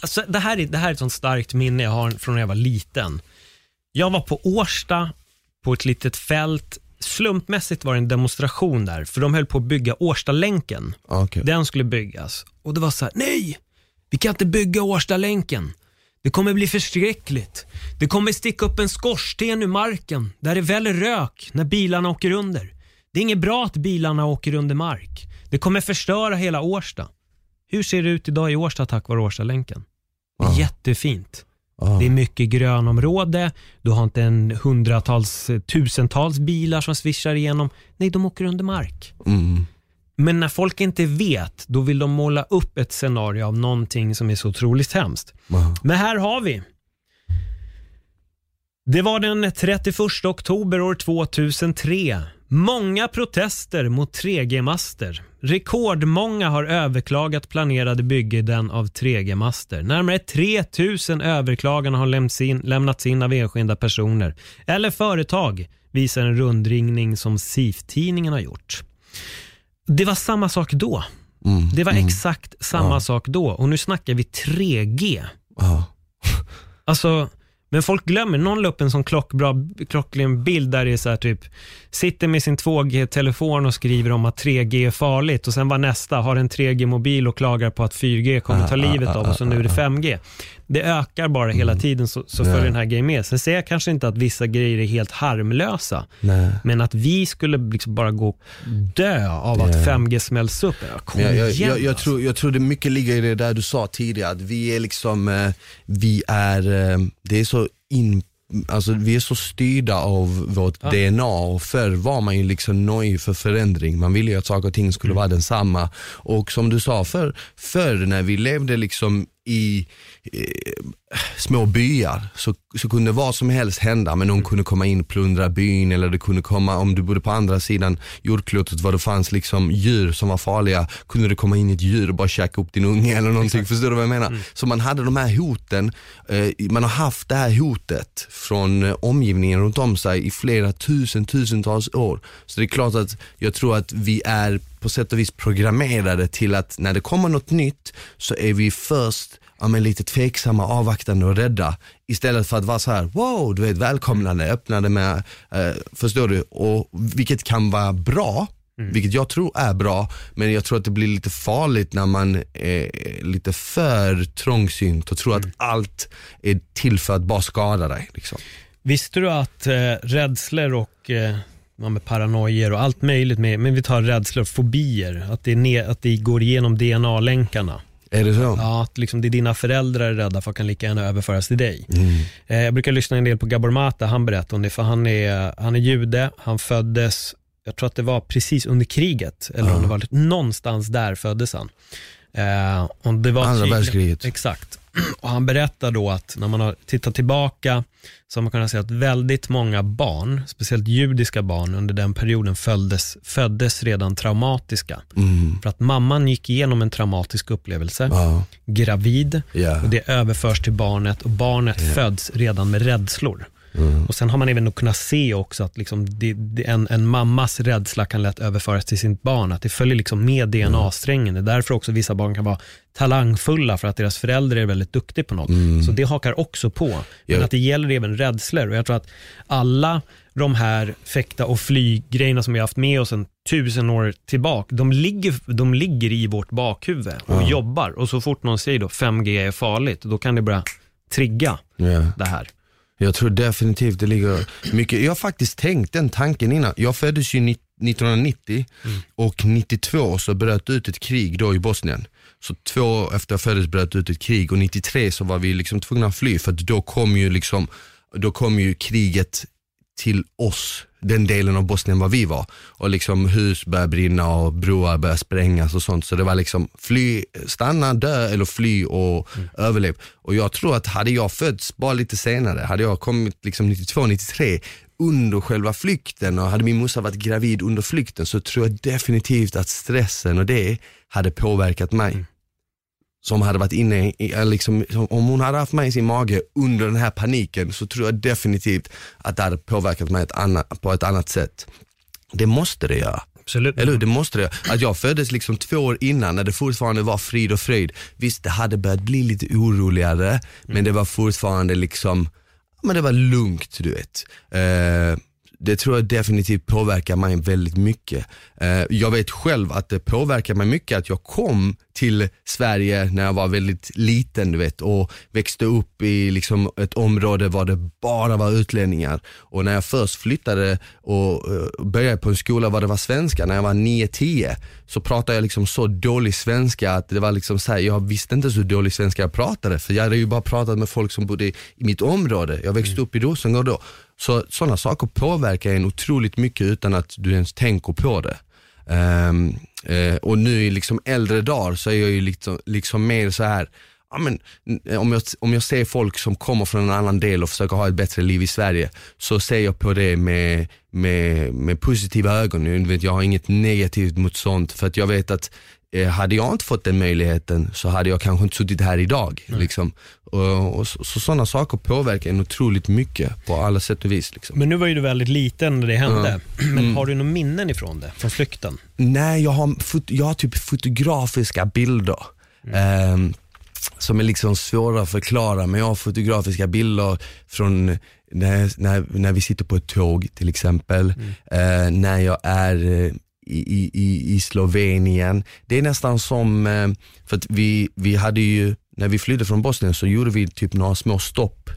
alltså det, här är, det här är ett sånt starkt minne jag har från när jag var liten. Jag var på Årsta, på ett litet fält. Slumpmässigt var det en demonstration där, för de höll på att bygga Årstalänken. Okej. Den skulle byggas. Och det var så här, nej! Vi kan inte bygga Årstalänken. Det kommer bli förskräckligt. Det kommer sticka upp en skorsten ur marken där det väller rök när bilarna åker under. Det är inget bra att bilarna åker under mark. Det kommer förstöra hela Årsta. Hur ser det ut idag i Årsta tack vare Årstalänken? Det är jättefint. Ja. Det är mycket grönområde, du har inte en hundratals, tusentals bilar som svischar igenom. Nej, de åker under mark. Mm. Men när folk inte vet, då vill de måla upp ett scenario av någonting som är så otroligt hemskt. Ja. Men här har vi. Det var den 31 oktober år 2003. Många protester mot 3G-master. Rekordmånga har överklagat planerade byggen av 3G-master. Närmare 3000 överklaganden har lämnats in, lämnats in av enskilda personer eller företag, visar en rundringning som SIF-tidningen har gjort. Det var samma sak då. Mm. Det var Mm. exakt samma Ja. sak då och nu snackar vi 3G. Ja. Alltså, men folk glömmer, någon la upp en sån klockbra, klockren bild där det är så här typ, sitter med sin 2G-telefon och skriver om att 3G är farligt och sen var nästa, har en 3G-mobil och klagar på att 4G kommer ta Ah, livet ah, av oss och nu är det 5G. Det ökar bara hela tiden så, så följer den här grejen med. Sen säger jag kanske inte att vissa grejer är helt harmlösa, Nej. men att vi skulle liksom bara gå dö av att Ja. 5G smälls upp. Kom jag, jag, igen jag, jag, alltså. tror, jag tror det mycket ligger i det där du sa tidigare, att vi är liksom, eh, vi är, eh, det är så in, Alltså vi är så styrda av vårt Ja. DNA och förr var man ju liksom nöjd för förändring. Man ville ju att saker och ting skulle vara densamma. Och som du sa, förr, förr när vi levde liksom i små byar så, så kunde vad som helst hända. Men någon kunde komma in och plundra byn eller det kunde komma, om du bodde på andra sidan jordklotet var det fanns liksom djur som var farliga, kunde det komma in ett djur och bara käka upp din unge eller någonting. Förstår du vad jag menar? Så man hade de här hoten, eh, man har haft det här hotet från eh, omgivningen runt om sig i flera tusen, tusentals år. Så det är klart att jag tror att vi är på sätt och vis programmerade till att när det kommer något nytt så är vi först ja, men lite tveksamma, avvaktande och rädda. Istället för att vara så här, wow, du vet välkomnande, öppnade med, eh, förstår du? Och, vilket kan vara bra, vilket jag tror är bra, men jag tror att det blir lite farligt när man är lite för trångsynt och tror att allt är till för att bara skada dig. Liksom. Visste du att eh, rädslor och eh, ja, med paranoier och allt möjligt, med, men vi tar rädslor och fobier, att det, ne- att det går igenom DNA-länkarna. Är det så? Ja, att liksom det dina föräldrar är rädda för kan lika gärna överföras till dig. Mm. Eh, jag brukar lyssna en del på Gabor Mata, han berättar om det, för han är, han är jude, han föddes, jag tror att det var precis under kriget, eller om det var någonstans där föddes han. Eh, och det var Andra världskriget. Exakt. Och han berättar då att när man har tittat tillbaka så har man kunnat se att väldigt många barn, speciellt judiska barn under den perioden föddes, föddes redan traumatiska. Mm. För att mamman gick igenom en traumatisk upplevelse, Ja, gravid, ja. och det överförs till barnet och barnet föds redan med rädslor. Mm. Och Sen har man även kunnat se också att liksom det, det, en, en mammas rädsla kan lätt överföras till sitt barn, att det följer liksom med DNA-strängen. Det är därför också vissa barn kan vara talangfulla för att deras förälder är väldigt duktig på något. Så det hakar också på. Men Ja. att det gäller även rädslor. Och jag tror att alla de här fäkta och flyggrejerna som vi har haft med oss en tusen år tillbaka, de ligger, de ligger i vårt bakhuvud och Ja. jobbar. Och så fort någon säger då 5G är farligt, då kan det börja trigga ja. det här. Jag tror definitivt det ligger mycket, jag har faktiskt tänkt den tanken innan. Jag föddes ju ni- 1990 och 92 så bröt ut ett krig då i Bosnien. Så två år efter jag föddes bröt ut ett krig och 93 så var vi liksom tvungna att fly för att då kom ju liksom, då kom ju kriget till oss, den delen av Bosnien var vi var. Och liksom hus började brinna och broar började sprängas och sånt. Så det var liksom fly, stanna, dö eller fly och överlev. Och jag tror att hade jag fötts bara lite senare, hade jag kommit liksom 92, 93 under själva flykten och hade min morsa varit gravid under flykten så tror jag definitivt att stressen och det hade påverkat mig som hade varit inne i, liksom, som- om hon hade haft mig i sin mage under den här paniken så tror jag definitivt att det hade påverkat mig ett annat, på ett annat sätt. Det måste det göra. Absolut. Eller hur? Det måste det. Att jag föddes liksom två år innan när det fortfarande var frid och fröjd. Visst, det hade börjat bli lite oroligare, men det var fortfarande liksom, men det var lugnt du vet. Eh, det tror jag definitivt påverkar mig väldigt mycket. Eh, jag vet själv att det påverkar mig mycket att jag kom till Sverige när jag var väldigt liten du vet och växte upp i liksom ett område var det bara var utlänningar. Och när jag först flyttade och eh, började på en skola var det var svenska, när jag var 9-10 så pratade jag liksom så dålig svenska att det var liksom så här, jag visste inte så dålig svenska jag pratade för jag hade ju bara pratat med folk som bodde i mitt område. Jag växte upp i Rosengård då. Så sådana saker påverkar en otroligt mycket utan att du ens tänker på det. Um, uh, och nu i liksom äldre dagar så är jag ju liksom, liksom mer så här ja, men, eh, om, jag, om jag ser folk som kommer från en annan del och försöker ha ett bättre liv i Sverige, så ser jag på det med, med, med positiva ögon. Jag, vet, jag har inget negativt mot sånt, för att jag vet att eh, hade jag inte fått den möjligheten så hade jag kanske inte suttit här idag. Liksom. Och, och så, så sådana saker påverkar en otroligt mycket på alla sätt och vis. Liksom. Men nu var ju du väldigt liten när det hände. Men mm. har du några minnen ifrån det, från flykten? Nej, jag har, jag har typ fotografiska bilder. Mm. Um, som är liksom svåra att förklara, men jag har fotografiska bilder från när, när, när vi sitter på ett tåg till exempel, mm. eh, när jag är eh, i, i, i Slovenien. Det är nästan som, eh, för att vi, vi hade ju, när vi flydde från Bosnien så gjorde vi typ några små stopp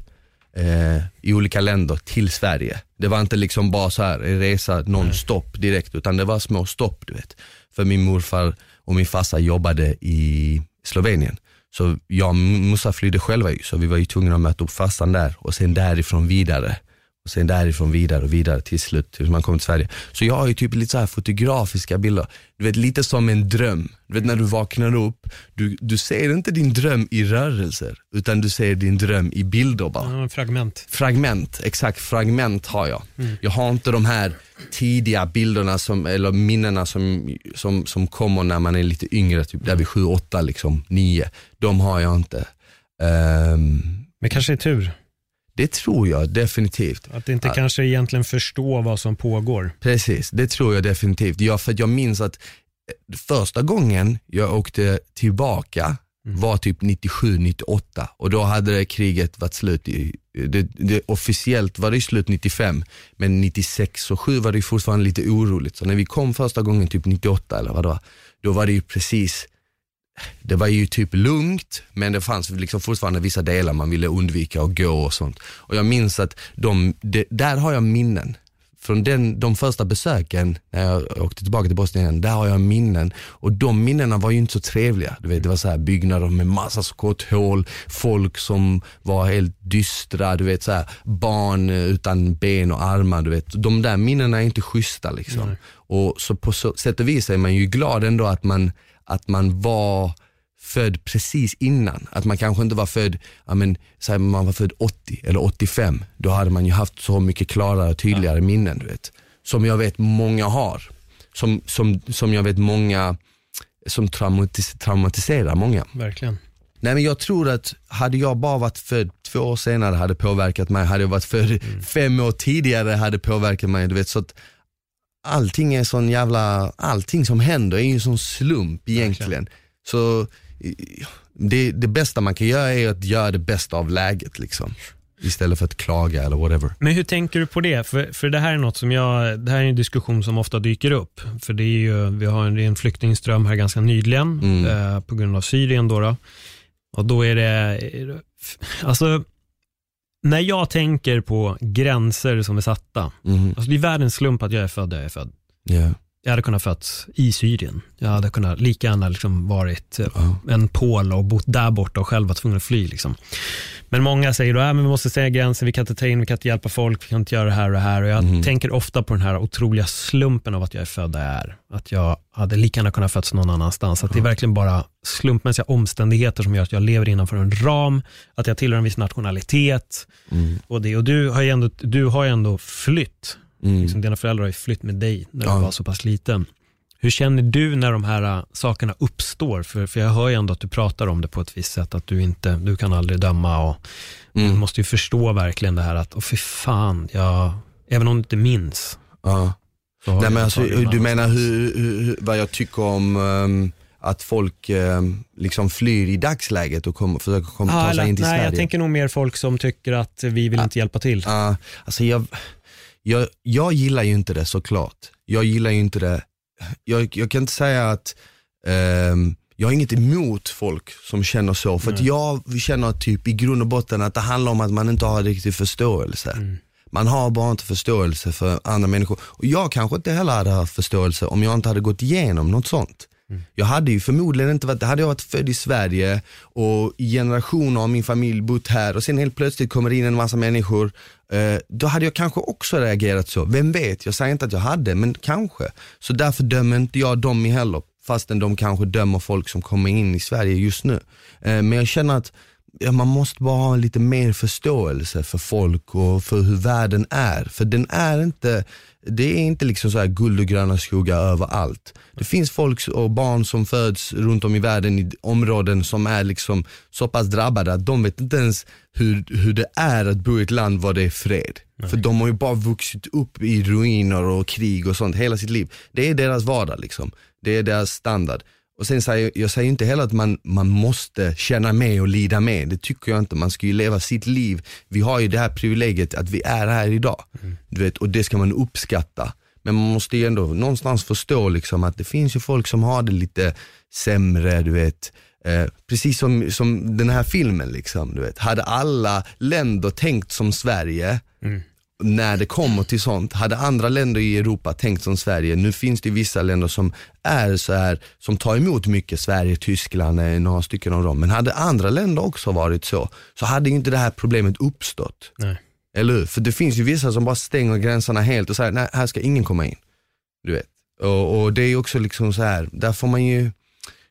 eh, i olika länder till Sverige. Det var inte liksom bara så här en resa non-stop direkt, utan det var små stopp du vet. För min morfar och min farsa jobbade i Slovenien. Så jag och Musa flydde själva så vi var ju tvungna att möta upp farsan där och sen därifrån vidare. Och sen därifrån vidare och vidare till slut tills man kom till Sverige. Så jag har ju typ lite så här fotografiska bilder. Du vet lite som en dröm. Du vet när du vaknar upp, du, du ser inte din dröm i rörelser utan du ser din dröm i bilder bara. Ja, fragment. Fragment, exakt fragment har jag. Mm. Jag har inte de här tidiga bilderna som, eller minnena som, som, som kommer när man är lite yngre, typ där vid 7, 8, liksom 9. De har jag inte. Um, Men kanske är tur. Det tror jag definitivt. Att inte att, kanske egentligen förstå vad som pågår. Precis, det tror jag definitivt. Ja, för jag minns att eh, första gången jag åkte tillbaka mm. var typ 97-98 och då hade kriget varit slut. I, det, det, officiellt var det slut 95 men 96 och 7 var det fortfarande lite oroligt. Så när vi kom första gången, typ 98 eller vad det var, då var det ju precis det var ju typ lugnt, men det fanns liksom fortfarande vissa delar man ville undvika att gå och sånt. Och jag minns att de, de, där har jag minnen. Från den, de första besöken, när jag åkte tillbaka till Bosnien, där har jag minnen. Och de minnena var ju inte så trevliga. Du vet, det var så här byggnader med massa skotthål, folk som var helt dystra, du vet så här, barn utan ben och armar. Du vet. De där minnena är inte schyssta. Liksom. Och så på så, sätt och vis är man ju glad ändå att man att man var född precis innan. Att man kanske inte var född, ja men, säg man var född 80 eller 85. Då hade man ju haft så mycket klarare och tydligare ja. minnen. Du vet. Som jag vet många har. Som, som, som jag vet många som traumatis traumatiserar många. Verkligen. Nej men jag tror att hade jag bara varit född två år senare hade påverkat mig, hade jag varit född mm. fem år tidigare hade påverkat mig. Du vet, så att allting är sån jävla, allting som händer är ju en sån slump egentligen. Så det, det bästa man kan göra är att göra det bästa av läget liksom. Istället för att klaga eller whatever. Men hur tänker du på det? För, för det här är något som jag, det här är en diskussion som ofta dyker upp. För det är ju, vi har en, en flyktingström här ganska nyligen mm. eh, på grund av Syrien då, då. Och då är det, alltså när jag tänker på gränser som är satta, mm. alltså det är världens slump att jag är född där jag är född. Yeah. Jag hade kunnat fötts i Syrien. Jag hade kunnat lika gärna liksom varit uh. en pol och bott där borta och själv var tvungen att fly. Liksom. Men många säger att äh, vi måste säga gränsen, vi kan inte ta in, vi kan inte hjälpa folk, vi kan inte göra det här och det här. Och jag mm. tänker ofta på den här otroliga slumpen av att jag är född där jag är. Att jag hade lika gärna kunnat fötts någon annanstans. Att det är verkligen bara slumpmässiga omständigheter som gör att jag lever innanför en ram, att jag tillhör en viss nationalitet. Mm. Och, det, och du har ju ändå, du har ändå flytt. Mm. Liksom, dina föräldrar har ju flytt med dig när ja. du var så pass liten. Hur känner du när de här äh, sakerna uppstår? För, för jag hör ju ändå att du pratar om det på ett visst sätt, att du inte, du kan aldrig döma och mm. du måste ju förstå verkligen det här att, åh fy fan, jag, även om du inte minns. Ja. Nej, men alltså, du menar hur, hur, vad jag tycker om um, att folk um, liksom flyr i dagsläget och kom, försöker komma, ah, ta sig in till nej, Sverige? Jag tänker nog mer folk som tycker att vi vill ah, inte hjälpa till. Ah, alltså jag jag, jag gillar ju inte det såklart. Jag gillar ju inte det. Jag, jag kan inte säga att ehm, jag har inget emot folk som känner så, för att jag känner typ i grund och botten att det handlar om att man inte har riktig förståelse. Man har bara inte förståelse för andra människor. Och jag kanske inte heller hade haft förståelse om jag inte hade gått igenom något sånt. Mm. Jag hade ju förmodligen inte varit, hade jag varit född i Sverige och i generationer av min familj bott här och sen helt plötsligt kommer det in en massa människor, eh, då hade jag kanske också reagerat så. Vem vet, jag säger inte att jag hade, men kanske. Så därför dömer inte jag dem heller, fastän de kanske dömer folk som kommer in i Sverige just nu. Eh, men jag känner att ja, man måste bara ha lite mer förståelse för folk och för hur världen är. För den är inte, det är inte liksom så här guld och gröna skogar överallt. Det finns folk och barn som föds runt om i världen i områden som är liksom så pass drabbade att de vet inte ens hur, hur det är att bo i ett land var det är fred. För de har ju bara vuxit upp i ruiner och krig och sånt hela sitt liv. Det är deras vardag liksom. Det är deras standard. Och sen säger jag säger inte heller att man, man måste känna med och lida med, det tycker jag inte. Man ska ju leva sitt liv. Vi har ju det här privilegiet att vi är här idag. Du vet, och det ska man uppskatta. Men man måste ju ändå någonstans förstå liksom att det finns ju folk som har det lite sämre, du vet. Eh, precis som, som den här filmen liksom, du vet. Hade alla länder tänkt som Sverige, när det kommer till sånt, hade andra länder i Europa tänkt som Sverige, nu finns det vissa länder som är så här, som tar emot mycket, Sverige, Tyskland är några stycken av dem, men hade andra länder också varit så, så hade inte det här problemet uppstått. Nej. Eller hur? För det finns ju vissa som bara stänger gränserna helt och säger, nej här ska ingen komma in. Du vet. Och, och det är också liksom så här, där får man ju,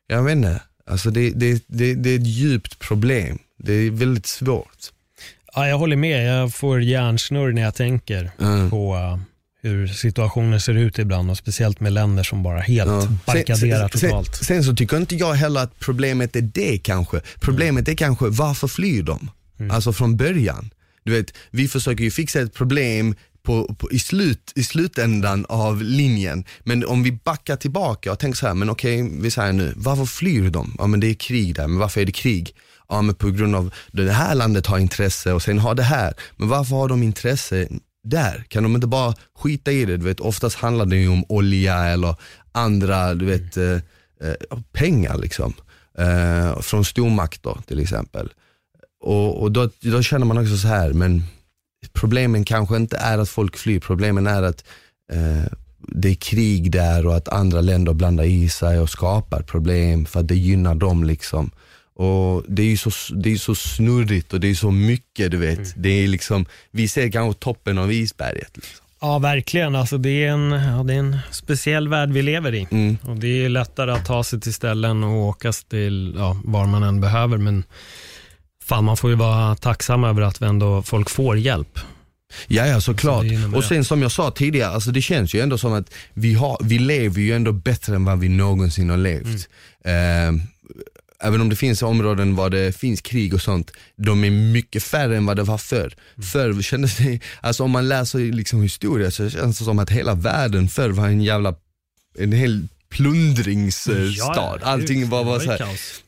jag vet inte, alltså det, det, det, det är ett djupt problem. Det är väldigt svårt. Ja, jag håller med. Jag får hjärnsnurr när jag tänker Mm. på uh, hur situationen ser ut ibland och speciellt med länder som bara helt Ja. barrikaderar totalt. sen, sen så tycker inte jag heller att problemet är det kanske. Problemet är kanske varför flyr de? Alltså från början. Du vet, vi försöker ju fixa ett problem på, på, i, slut, i slutändan av linjen. Men om vi backar tillbaka och tänker så här, men okej, vi säger nu, varför flyr de? Ja men det är krig där, men varför är det krig? Ja men på grund av det här landet har intresse och sen har det här. Men varför har de intresse där? Kan de inte bara skita i det? Du vet, oftast handlar det ju om olja eller andra, du vet, eh, eh, pengar liksom. Eh, från stormakter till exempel. Och, och då, då känner man också så här, men problemen kanske inte är att folk flyr, problemen är att eh, det är krig där och att andra länder blandar i sig och skapar problem för att det gynnar dem liksom. Och det är ju så, det är så snurrigt och det är så mycket du vet. Det är liksom, vi ser kanske toppen av isberget. Liksom. Ja, verkligen. Alltså, det, är en, ja, det är en speciell värld vi lever i. Mm. Och Det är lättare att ta sig till ställen och åka till ja, var man än behöver. Men fan, man får ju vara tacksam över att vi ändå, folk får hjälp. Ja, ja såklart. Så och sen som jag sa tidigare, alltså det känns ju ändå som att vi, har, vi lever ju ändå bättre än vad vi någonsin har levt. Mm. Eh, även om det finns områden var det finns krig och sånt, de är mycket färre än vad det var förr. Mm. Förr kändes det, alltså om man läser liksom historia så känns det som att hela världen förr var en jävla, en hel plundringsstad. Allting var bara det så ju här, kaos.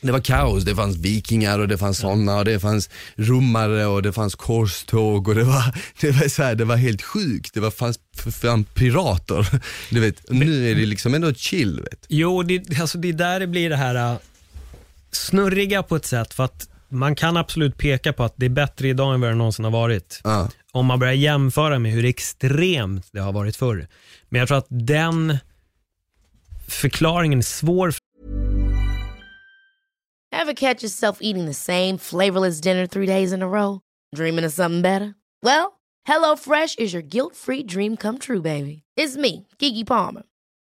det var kaos, det fanns vikingar och det fanns sådana och det fanns romare och det fanns korståg och det var, det var, så här, det var helt sjukt. Det var, fanns fan pirater. Du vet, nu är det liksom ändå chill. Vet. Jo, det, alltså det är där det blir det här äh, snurriga på ett sätt. För att man kan absolut peka på att det är bättre idag än vad det någonsin har varit. Ja. Om man börjar jämföra med hur extremt det har varit förr. Men jag tror att den förklaringen är svår Ever catch yourself eating the same flavorless dinner three days in a row? Dreaming of something better? Well, HelloFresh is your guilt free dream come true, baby. It's me, Gigi Palmer.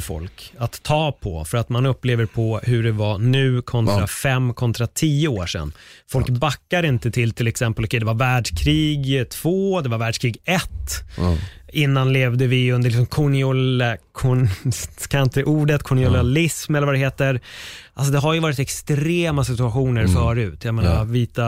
för folk att ta på för att man upplever på hur det var nu kontra Ja. fem kontra tio år sedan. Folk backar inte till till exempel, okej det var världskrig två, det var världskrig ett. Ja. Innan levde vi under liksom koloniala, kon, kan inte ordet, kolonialism eller vad det heter. Alltså det har ju varit extrema situationer förut. Jag menar Ja. vita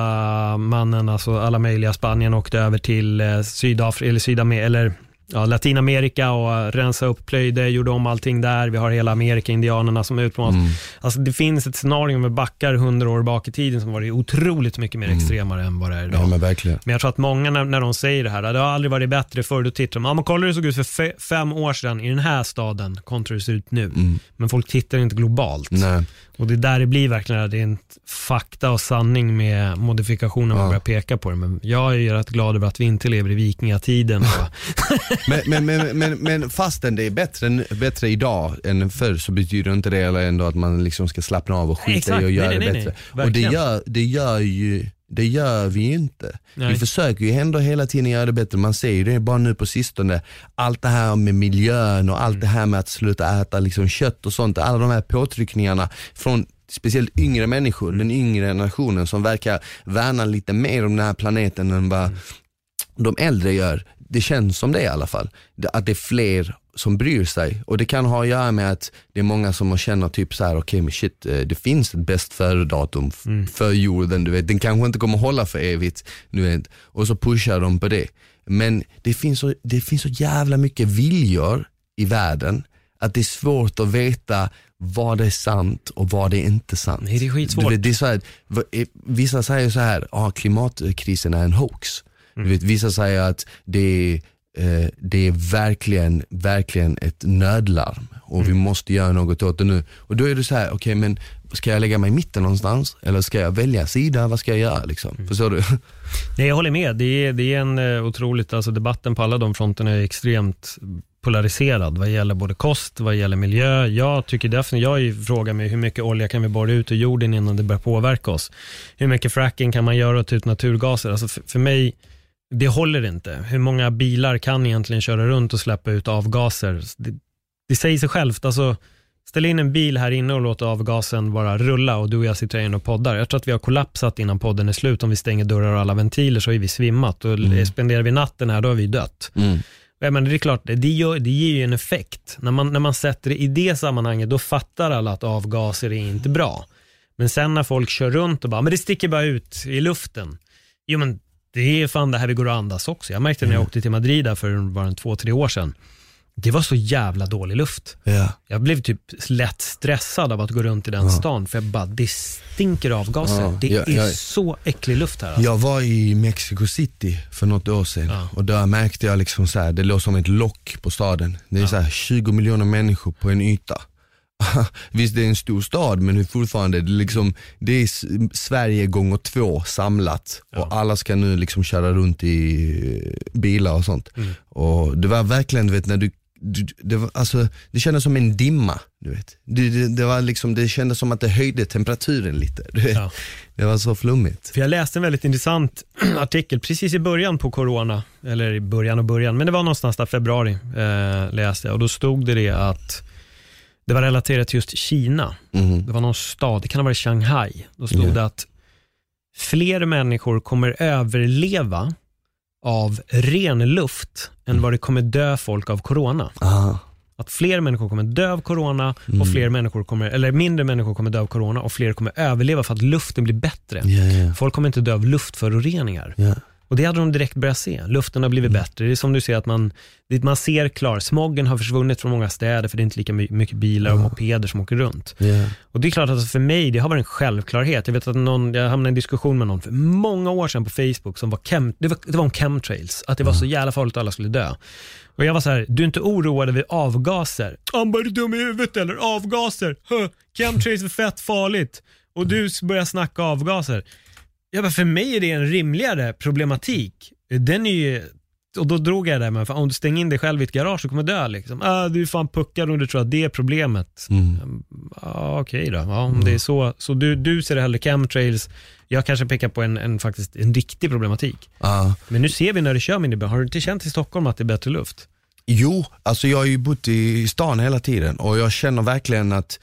mannen, alltså alla möjliga, Spanien åkte över till eh, Sydafrika, eller Sydamerika, eller ja, Latinamerika och rensa upp, plöjde, gjorde om allting där. Vi har hela Amerika-indianerna som utplånas. Alltså det finns ett scenario med backar hundra år bak i tiden som varit otroligt mycket mer extremare än vad det är idag. ja men verkligen. Men jag tror att många när, när de säger det här, det har aldrig varit bättre förr, då tittar de, ja men kolla hur det såg ut för fe, fem år sedan i den här staden kontra hur det ser ut nu. Men folk tittar inte globalt. Nej. Och det är där det blir verkligen, det är en fakta och sanning med modifikationer man Ja. börjar peka på det. Men jag är ju rätt glad över att vi inte lever i vikingatiden. Men, men, men, men, men fastän det är bättre, bättre idag än förr så betyder inte det ändå att man liksom ska slappna av och skita Exakt. i och Nej, göra nej, det nej, bättre. nej. Och det gör, det gör ju det gör vi ju inte. Nej. Vi försöker ju ändå hela tiden göra det bättre. Man ser ju det bara nu på sistone. Allt det här med miljön och allt det här med att sluta äta liksom kött och sånt. Alla de här påtryckningarna från speciellt yngre människor, den yngre nationen som verkar värna lite mer om den här planeten än vad de äldre gör. Det känns som det i alla fall. Att det är fler som bryr sig. Och det kan ha att göra med att det är många som känner typ så här: okej men shit, eh, det finns ett bäst före-datum f- för jorden, du vet. Den kanske inte kommer hålla för evigt, du vet. Och så pushar de på det. Men det finns så, det finns så jävla mycket viljor i världen att det är svårt att veta vad det är sant och vad det är inte sant. Nej, det är skitsvårt. Du vet, det är så här, eh, vissa säger så här, ah, klimatkrisen är en hoax. Du vet, vissa säger att det är, eh, det är verkligen, verkligen ett nödlarm och vi måste göra något åt det nu. Och då är det så här, okej men ska jag lägga mig i mitten någonstans? Eller ska jag välja sida? Vad ska jag göra liksom? Förstår du? Nej, jag håller med. Det är, det är en eh, otroligt, alltså debatten på alla de fronterna är extremt polariserad vad gäller både kost, vad gäller miljö. Jag tycker definitivt, jag är- frågar mig hur mycket olja kan vi borra ut ur jorden innan det börjar påverka oss? Hur mycket fracking kan man göra och ta ut naturgaser? Alltså för, för mig, det håller inte. Hur många bilar kan egentligen köra runt och släppa ut avgaser? Det, det säger sig självt. Alltså, ställ in en bil här inne och låt avgasen bara rulla och du och jag sitter här inne och poddar. Jag tror att vi har kollapsat innan podden är slut. Om vi stänger dörrar och alla ventiler så har vi svimmat. Och spenderar vi natten här, då har vi dött. Mm. Jag menar, det är klart, det, gör, det ger ju en effekt. När man, när man sätter det i det sammanhanget, då fattar alla att avgaser är inte bra. Men sen när folk kör runt och bara, men det sticker bara ut i luften. Jo men det är fan det här vi går och andas också. Jag märkte när jag åkte till Madrid där för bara en två, tre år sedan. Det var så jävla dålig luft. Ja. Jag blev typ lätt stressad av att gå runt i den stan, för jag bara, det stinker avgaser. Ja, det jag- är jag- så äcklig luft här. Alltså. Jag var i Mexico City för något år sedan Ja. och där märkte jag liksom så här, det låg som ett lock på staden. Det är så här 20 miljoner människor på en yta. Visst det är en stor stad men fortfarande, det är, liksom, det är Sverige gånger två samlat och alla ska nu liksom köra runt i eh, bilar och sånt. Och det var verkligen, du vet när du du- det, var, alltså, det kändes som en dimma, du vet. Det, det, det, var liksom, det kändes som att det höjde temperaturen lite. Ja. Det var så flummigt. För jag läste en väldigt intressant artikel precis i början på corona, eller i början och början, men det var någonstans där februari eh, läste jag och då stod det det att det var relaterat till just Kina. Mhm. Det var någon stad, det kan ha varit Shanghai. Då stod Ja. det att fler människor kommer överleva av ren luft än vad det kommer dö folk av corona. Ah. Att fler människor kommer dö av corona och fler människor kommer, eller mindre människor kommer dö av corona och fler kommer överleva för att luften blir bättre. Ja, ja. Folk kommer inte dö av luftföroreningar. Och det hade de direkt börjat se. Luften har blivit bättre. Det är som du ser att man, man ser klar. Smoggen har försvunnit från många städer för det är inte lika my- mycket bilar och mopeder som åker runt. Ja. Och det är klart att för mig, det har varit en självklarhet. Jag vet att någon, jag hamnade i en diskussion med någon för många år sedan på Facebook som var, chem, det var, det var om chemtrails. Att det var så jävla farligt att alla skulle dö. Och jag var så här, du är inte oroad över avgaser? Han bara, är du dum i huvudet eller? Avgaser? Huh, chemtrails är fett farligt. Och du börjar snacka avgaser. Jag bara, för mig är det en rimligare problematik. Den är ju, och då drog jag det där med, för om du stänger in dig själv i ett garage så kommer du dö liksom. Ah, du är fan puckad och du tror att det är problemet. Mm. Ja, okej då. Ja, om det är så. Så du, du ser hellre chemtrails. Jag kanske pekar på en, en, faktiskt, en riktig problematik. Ja. Men nu ser vi när du kör bil. Har du inte känt i Stockholm att det är bättre luft? Jo, alltså jag har ju bott i stan hela tiden och jag känner verkligen att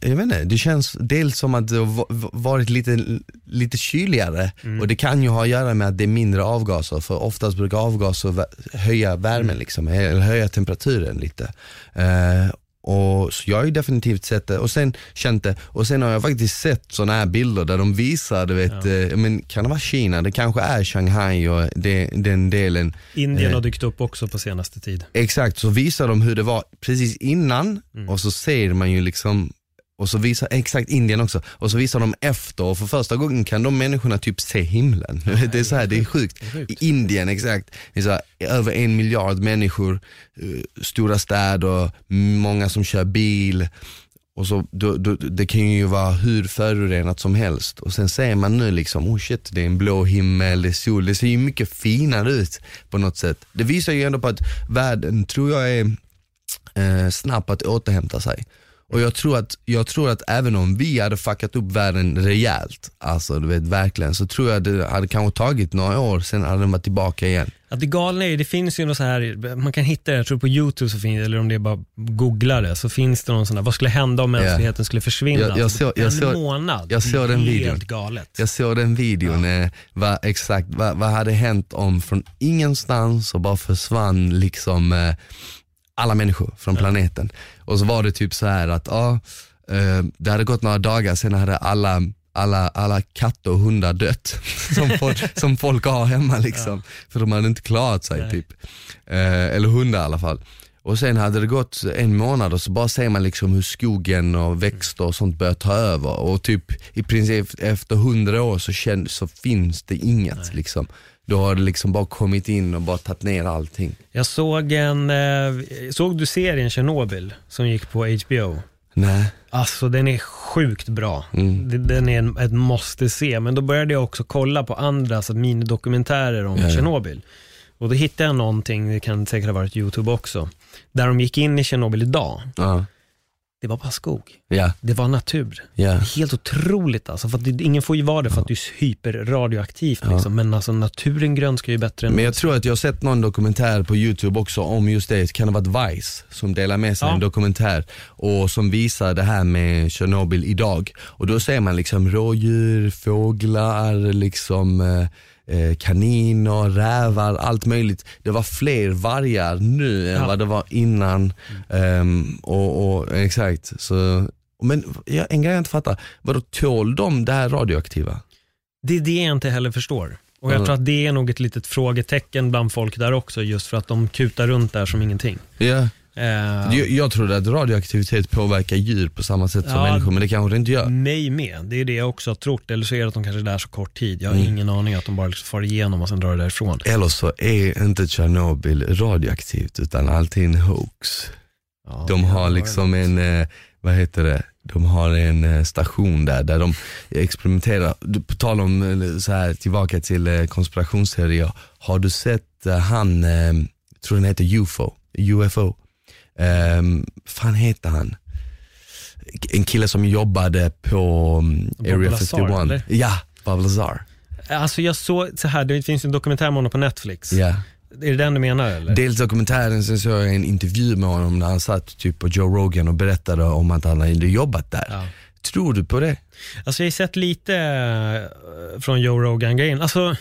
jag vet inte, det känns dels som att det har va- va- varit lite, lite kyligare. Och det kan ju ha att göra med att det är mindre avgaser för oftast brukar avgaser höja värmen liksom, eller höja temperaturen lite. Eh, och så jag har ju definitivt sett det och sen känt det. Och sen har jag faktiskt sett sådana här bilder där de visar, du vet, eh, men kan det vara Kina, det kanske är Shanghai och det, den delen. Indien Eh. har dykt upp också på senaste tid. Exakt, så visar de hur det var precis innan och så ser man ju liksom och så visar, exakt Indien också, och så visar de efter och för första gången kan de människorna typ se himlen. det är så här, det är sjukt. I Indien, exakt, det är så här, över en miljard människor, eh, stora städer, många som kör bil. Och så, då, då, det kan ju vara hur förorenat som helst och sen ser man nu liksom, oh shit det är en blå himmel, det är sol, det ser ju mycket finare ut på något sätt. Det visar ju ändå på att världen tror jag är eh, snabb att återhämta sig. Och jag tror, att, jag tror att även om vi hade fuckat upp världen rejält, alltså du vet verkligen, så tror jag det hade kanske tagit några år, sen hade den varit tillbaka igen. Att det galna är, det finns ju något så här, man kan hitta det, jag tror på YouTube så finns eller om det är bara googla det, så finns det någon sån där, vad skulle hända om mänskligheten skulle försvinna? Jag- jag såg- jag en månad, jag såg den helt galet. Jag såg den videon, eh, vad, exakt, vad, vad hade hänt om från ingenstans och bara försvann liksom eh, alla människor från planeten. Och så var det typ så här att, ja, eh, det hade gått några dagar, sen hade alla alla, alla katter och hundar dött som folk, som folk har hemma liksom. För de hade inte klarat sig typ. Eh, eller hundar i alla fall. Och sen hade det gått en månad och så bara ser man liksom hur skogen och växter och sånt börjar ta över och typ i princip efter hundra år så, känn, så finns det inget liksom. Då har liksom bara kommit in och bara tagit ner allting. Jag såg en, eh, såg du serien Chernobyl som gick på HBO? Nej. Alltså den är sjukt bra. Mm. Den är en, ett måste se. Men då började jag också kolla på andra alltså minidokumentärer om Ja, ja. Tjernobyl. Och då hittade jag någonting, det kan säkert ha varit YouTube också, där de gick in i Tjernobyl idag. Ja. Det var bara skog. Ja. Det var natur. Är helt otroligt alltså. För det, ingen får ju vara det för att det är hyperradioaktivt. Liksom. Men alltså naturen grönskar ju bättre än Men jag tror att jag har sett någon dokumentär på youtube också om just det, kan det vara Vice som delar med sig Ja. en dokumentär och som visar det här med Tjernobyl idag. Och då ser man liksom rådjur, fåglar, liksom eh, eh, kaniner, rävar, allt möjligt. Det var fler vargar nu än Ja. vad det var innan. Ehm, och, och Exakt, så men ja, en grej jag inte fattar, vadå tål de det här radioaktiva? Det är det jag inte heller förstår. Och jag Mm. tror att det är nog ett litet frågetecken bland folk där också, just för att de kutar runt där som ingenting. Ja. Eh, Jag, jag trodde att radioaktivitet påverkar djur på samma sätt som Ja. människor, men det kanske det inte gör. Mig med. Det är det jag också har trott. Eller så är det att de kanske är där så kort tid. Jag har Mm. ingen aning att de bara liksom far igenom och sen drar därifrån. Eller så är inte Tjernobyl radioaktivt, utan alltid en hoax. Ja, De det har liksom en, eh, vad heter det, de har en eh, station där, där de experimenterar. Du, På tal om, eh, så här, tillbaka till eh, konspirationsteorier. Har du sett eh, han, eh, tror den heter UFO, UFO. Um, fan heter han? En kille som jobbade på um, Area Lazar, 51. eller? Ja, Bob Lazar. Alltså jag såg så här, det finns en dokumentär med honom på Netflix. Ja. Är det den du menar eller? Dels dokumentären, sen såg jag en intervju med honom när han satt typ på Joe Rogan och berättade om att han hade jobbat där. Ja. Tror du på det? Alltså jag har sett lite eh, från Joe Rogan-grejen. Alltså,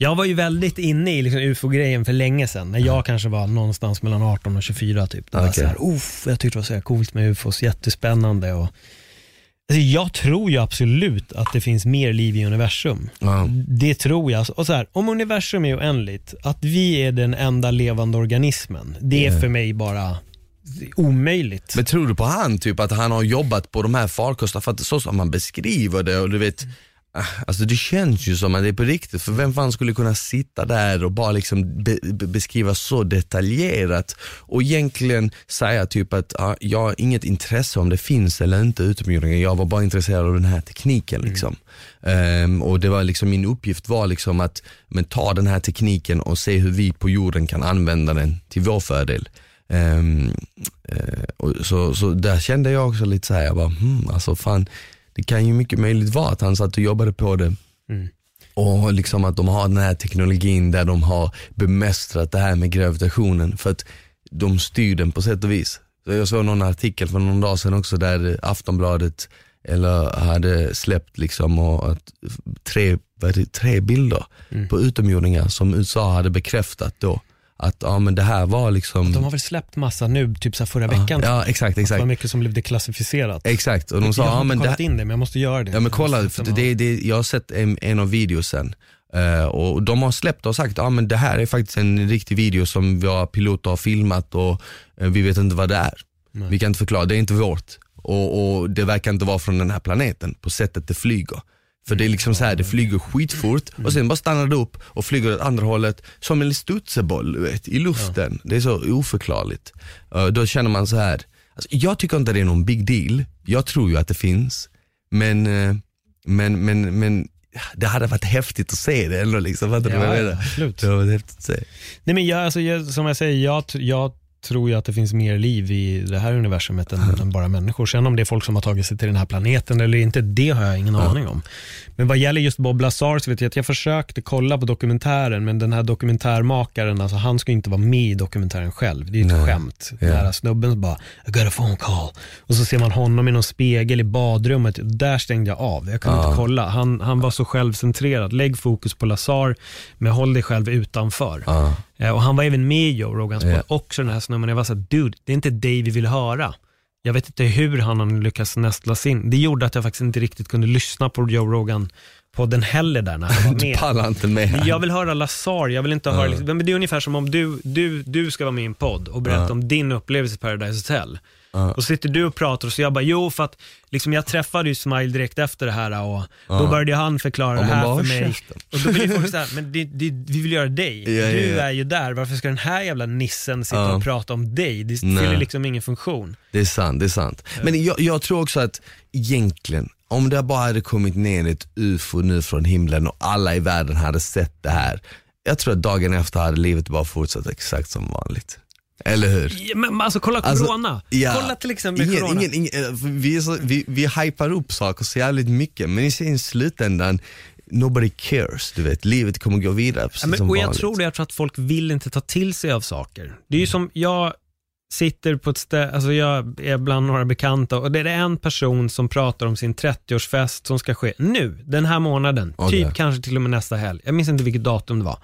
jag var ju väldigt inne i liksom ufo-grejen för länge sedan. När jag kanske var någonstans mellan 18 och 24 typ. Det var Okej. så här, Uff, jag tyckte det var så här coolt med ufos, jättespännande. Och, alltså, jag tror ju absolut att det finns mer liv i universum. Ja. Det tror jag. Och så här, om universum är oändligt, att vi är den enda levande organismen, det är för mig bara omöjligt. Men tror du på han, typ att han har jobbat på de här farkosterna? För att så som man beskriver det och du vet, ah, alltså det känns ju som att det är på riktigt. För vem fan skulle kunna sitta där och bara liksom be, be, beskriva så detaljerat och egentligen säga typ att ah, jag har inget intresse om det finns eller inte utomjordingar, jag var bara intresserad av den här tekniken. Liksom. Ehm, och det var liksom min uppgift var liksom att men, ta den här tekniken och se hur vi på jorden kan använda den till vår fördel. Ehm, eh, och så, så där kände jag också lite så här, jag bara, hmm, alltså fan, det kan ju mycket möjligt vara att han satt och jobbade på det. Mm. Och liksom att de har den här teknologin där de har bemästrat det här med gravitationen för att de styr den på sätt och vis. Jag såg någon artikel för någon dag sedan också där Aftonbladet eller hade släppt liksom och att tre, vad det, tre bilder på utomjordingar som USA hade bekräftat då. Att ja, men det här var liksom... De har väl släppt massa nu, typ så förra veckan. Ja, exakt, Det var exakt. mycket som blev deklassificerat. Exakt, och de sa jag har ja, inte det, kollat in det, men jag måste göra det. Ja men kolla, för det, det, jag har sett en, en av videosen eh, och de har släppt och sagt ja men det här är faktiskt en riktig video som våra piloter har filmat och eh, vi vet inte vad det är. Vi kan inte förklara, det är inte vårt. Och, och det verkar inte vara från den här planeten på sättet det flyger. För det är liksom så här, det flyger skitfort och sen bara stannar det upp och flyger åt andra hållet som en studseboll du vet, i luften. Det är så oförklarligt. Eh, då känner man så här. Alltså, jag tycker inte det är någon big deal. Jag tror ju att det finns. Men, eh, men, men, men det hade varit häftigt att se det ändå. Liksom. Fattar du Ja, vad jag ja, menar? absolut. Det hade varit häftigt att se. Nej, men jag, alltså, jag, som jag säger, jag, jag tror ju att det finns mer liv i det här universumet än, än bara människor. Sen om det är folk som har tagit sig till den här planeten eller inte, det har jag ingen aning om. Men vad gäller just Bob Lazar så vet jag att jag försökte kolla på dokumentären, men den här dokumentärmakaren, alltså, han ska inte vara med i dokumentären själv. Det är ett Nej. skämt. Ja. Den här snubben bara, I got a phone call. Och så ser man honom i någon spegel i badrummet. Där stängde jag av. Jag kunde Ja. inte kolla. Han, han var så självcentrerad. Lägg fokus på Lazar, men håll dig själv utanför. Ja. Eh, Och han var även med i Joe Rogans Ja. också den här snubben. Jag var såhär, dude, det är inte dig vi vill höra. Jag vet inte hur han har lyckats nästlas in. Det gjorde att jag faktiskt inte riktigt kunde lyssna på Joe Rogan podden heller där när han var Du med. pallar inte med. Jag vill höra Lazar, jag vill inte höra, liksom, men det är ungefär som om du, du, du ska vara med i en podd och berätta Ja. om din upplevelse i Paradise Hotel. Och så sitter du och pratar och så jag bara, jo för att liksom, jag träffade ju Smile direkt efter det här och då började han förklara Ja, det här för "Håll mig. käften." Och då blir folk såhär, men det, det, vi vill göra dig. Ja, du ja. är ju där, varför ska den här jävla nissen sitta Ja. och prata om dig? Det Nej. fyller liksom ingen funktion. Det är sant, det är sant. Men jag, jag tror också att egentligen, om det bara hade kommit ner ett ufo nu från himlen och alla i världen hade sett det här. Jag tror att dagen efter hade livet bara fortsatt exakt som vanligt. Eller hur? Ja, men alltså kolla Alltså, corona. ja. Kolla till exempel ingen, corona. ingen, ingen, vi, så, vi, vi hypar upp saker så jävligt mycket men i slutändan, nobody cares. Du vet, livet kommer gå vidare precis Ja, men, som och jag vanligt. tror det, jag tror att folk vill inte ta till sig av saker. Det är ju som, jag sitter på ett ställe, alltså jag är bland några bekanta och det är en person som pratar om sin 30-årsfest som ska ske nu, den här månaden, Okej. typ kanske till och med nästa helg. Jag minns inte vilket datum det var.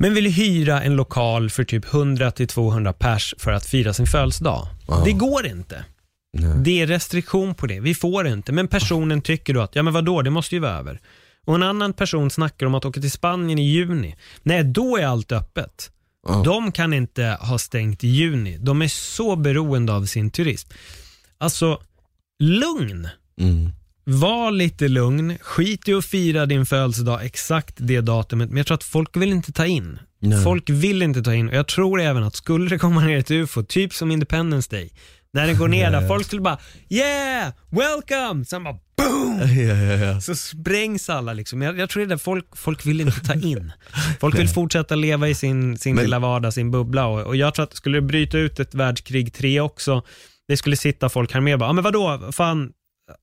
Men vill hyra en lokal för typ 100-200 pers för att fira sin födelsedag. Ja. Det går inte. Nej. Det är restriktion på det. Vi får inte. Men personen tycker då att, ja men vadå, det måste ju vara över. Och en annan person snackar om att åka till Spanien i juni. Nej, då är allt öppet. Ja. De kan inte ha stängt i juni. De är så beroende av sin turism. Alltså, lugn. Mm. Var lite lugn. Skit i att fira din födelsedag exakt det datumet. Men jag tror att folk vill inte ta in. Nej. Folk vill inte ta in och jag tror även att skulle det komma ner ett ufo, typ som Independence Day, när den går ner där, folk skulle bara yeah, welcome, sen bara boom, så sprängs alla liksom. Jag, jag tror det är det folk, folk vill inte ta in. Folk vill fortsätta leva i sin, sin Men- lilla vardag, sin bubbla och, och jag tror att skulle det bryta ut ett världskrig 3 också, det skulle sitta folk här med och bara, ah, men vadå, fan,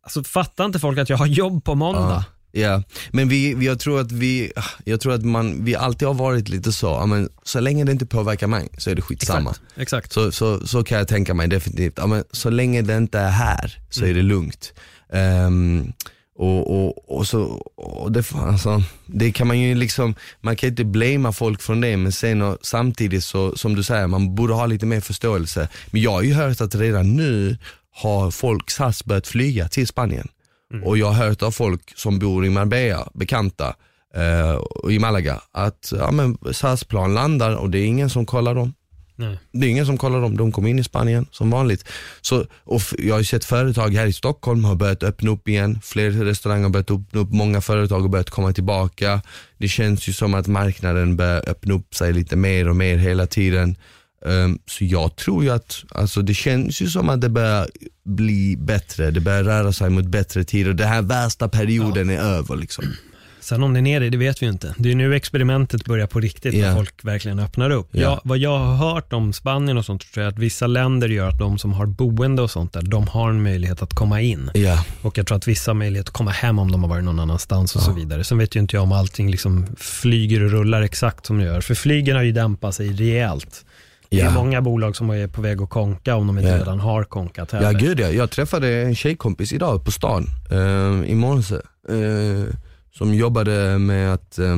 alltså fattar inte folk att jag har jobb på måndag? Ja, men vi, vi, jag tror att vi, jag tror att man, vi alltid har varit lite så, men så länge det inte påverkar mig så är det skitsamma. Exakt, exakt. Så, så, så kan jag tänka mig definitivt. Men så länge det inte är här så är det lugnt. Ehm, och, och, och, så, och det, alltså, det kan man ju liksom, man kan inte blamea folk från det men sen och, samtidigt så, som du säger, man borde ha lite mer förståelse. Men jag har ju hört att redan nu har folk SAS börjat flyga till Spanien. Och jag har hört av folk som bor i Marbella, bekanta, eh, i Malaga, att ja, men SAS-plan landar och det är ingen som kollar dem. Nej. Det är ingen som kollar dem, de kommer in i Spanien som vanligt. Så, och jag har sett företag här i Stockholm har börjat öppna upp igen, fler restauranger har börjat öppna upp, många företag har börjat komma tillbaka. Det känns ju som att marknaden börjar öppna upp sig lite mer och mer hela tiden. Ehm, så jag tror ju att, alltså det känns ju som att det börjar bli bättre, det börjar röra sig mot bättre tider. Den här värsta perioden är över liksom. Sen om den är det, det vet vi inte. Det är nu experimentet börjar på riktigt, Ja. när folk verkligen öppnar upp. Ja. Jag, vad jag har hört om Spanien och sånt, tror jag att vissa länder gör att de som har boende och sånt där, de har en möjlighet att komma in. Ja, Och jag tror att vissa har möjlighet att komma hem om de har varit någon annanstans och så vidare. Sen vet ju inte jag om allting liksom flyger och rullar exakt som det gör. För flygen har ju dämpat sig rejält. Det är Ja. många bolag som är på väg att konka om de inte Ja. redan har konkat ja heller. gud ja. Jag träffade en tjejkompis idag på stan eh, i morse. Eh, som jobbade med att eh,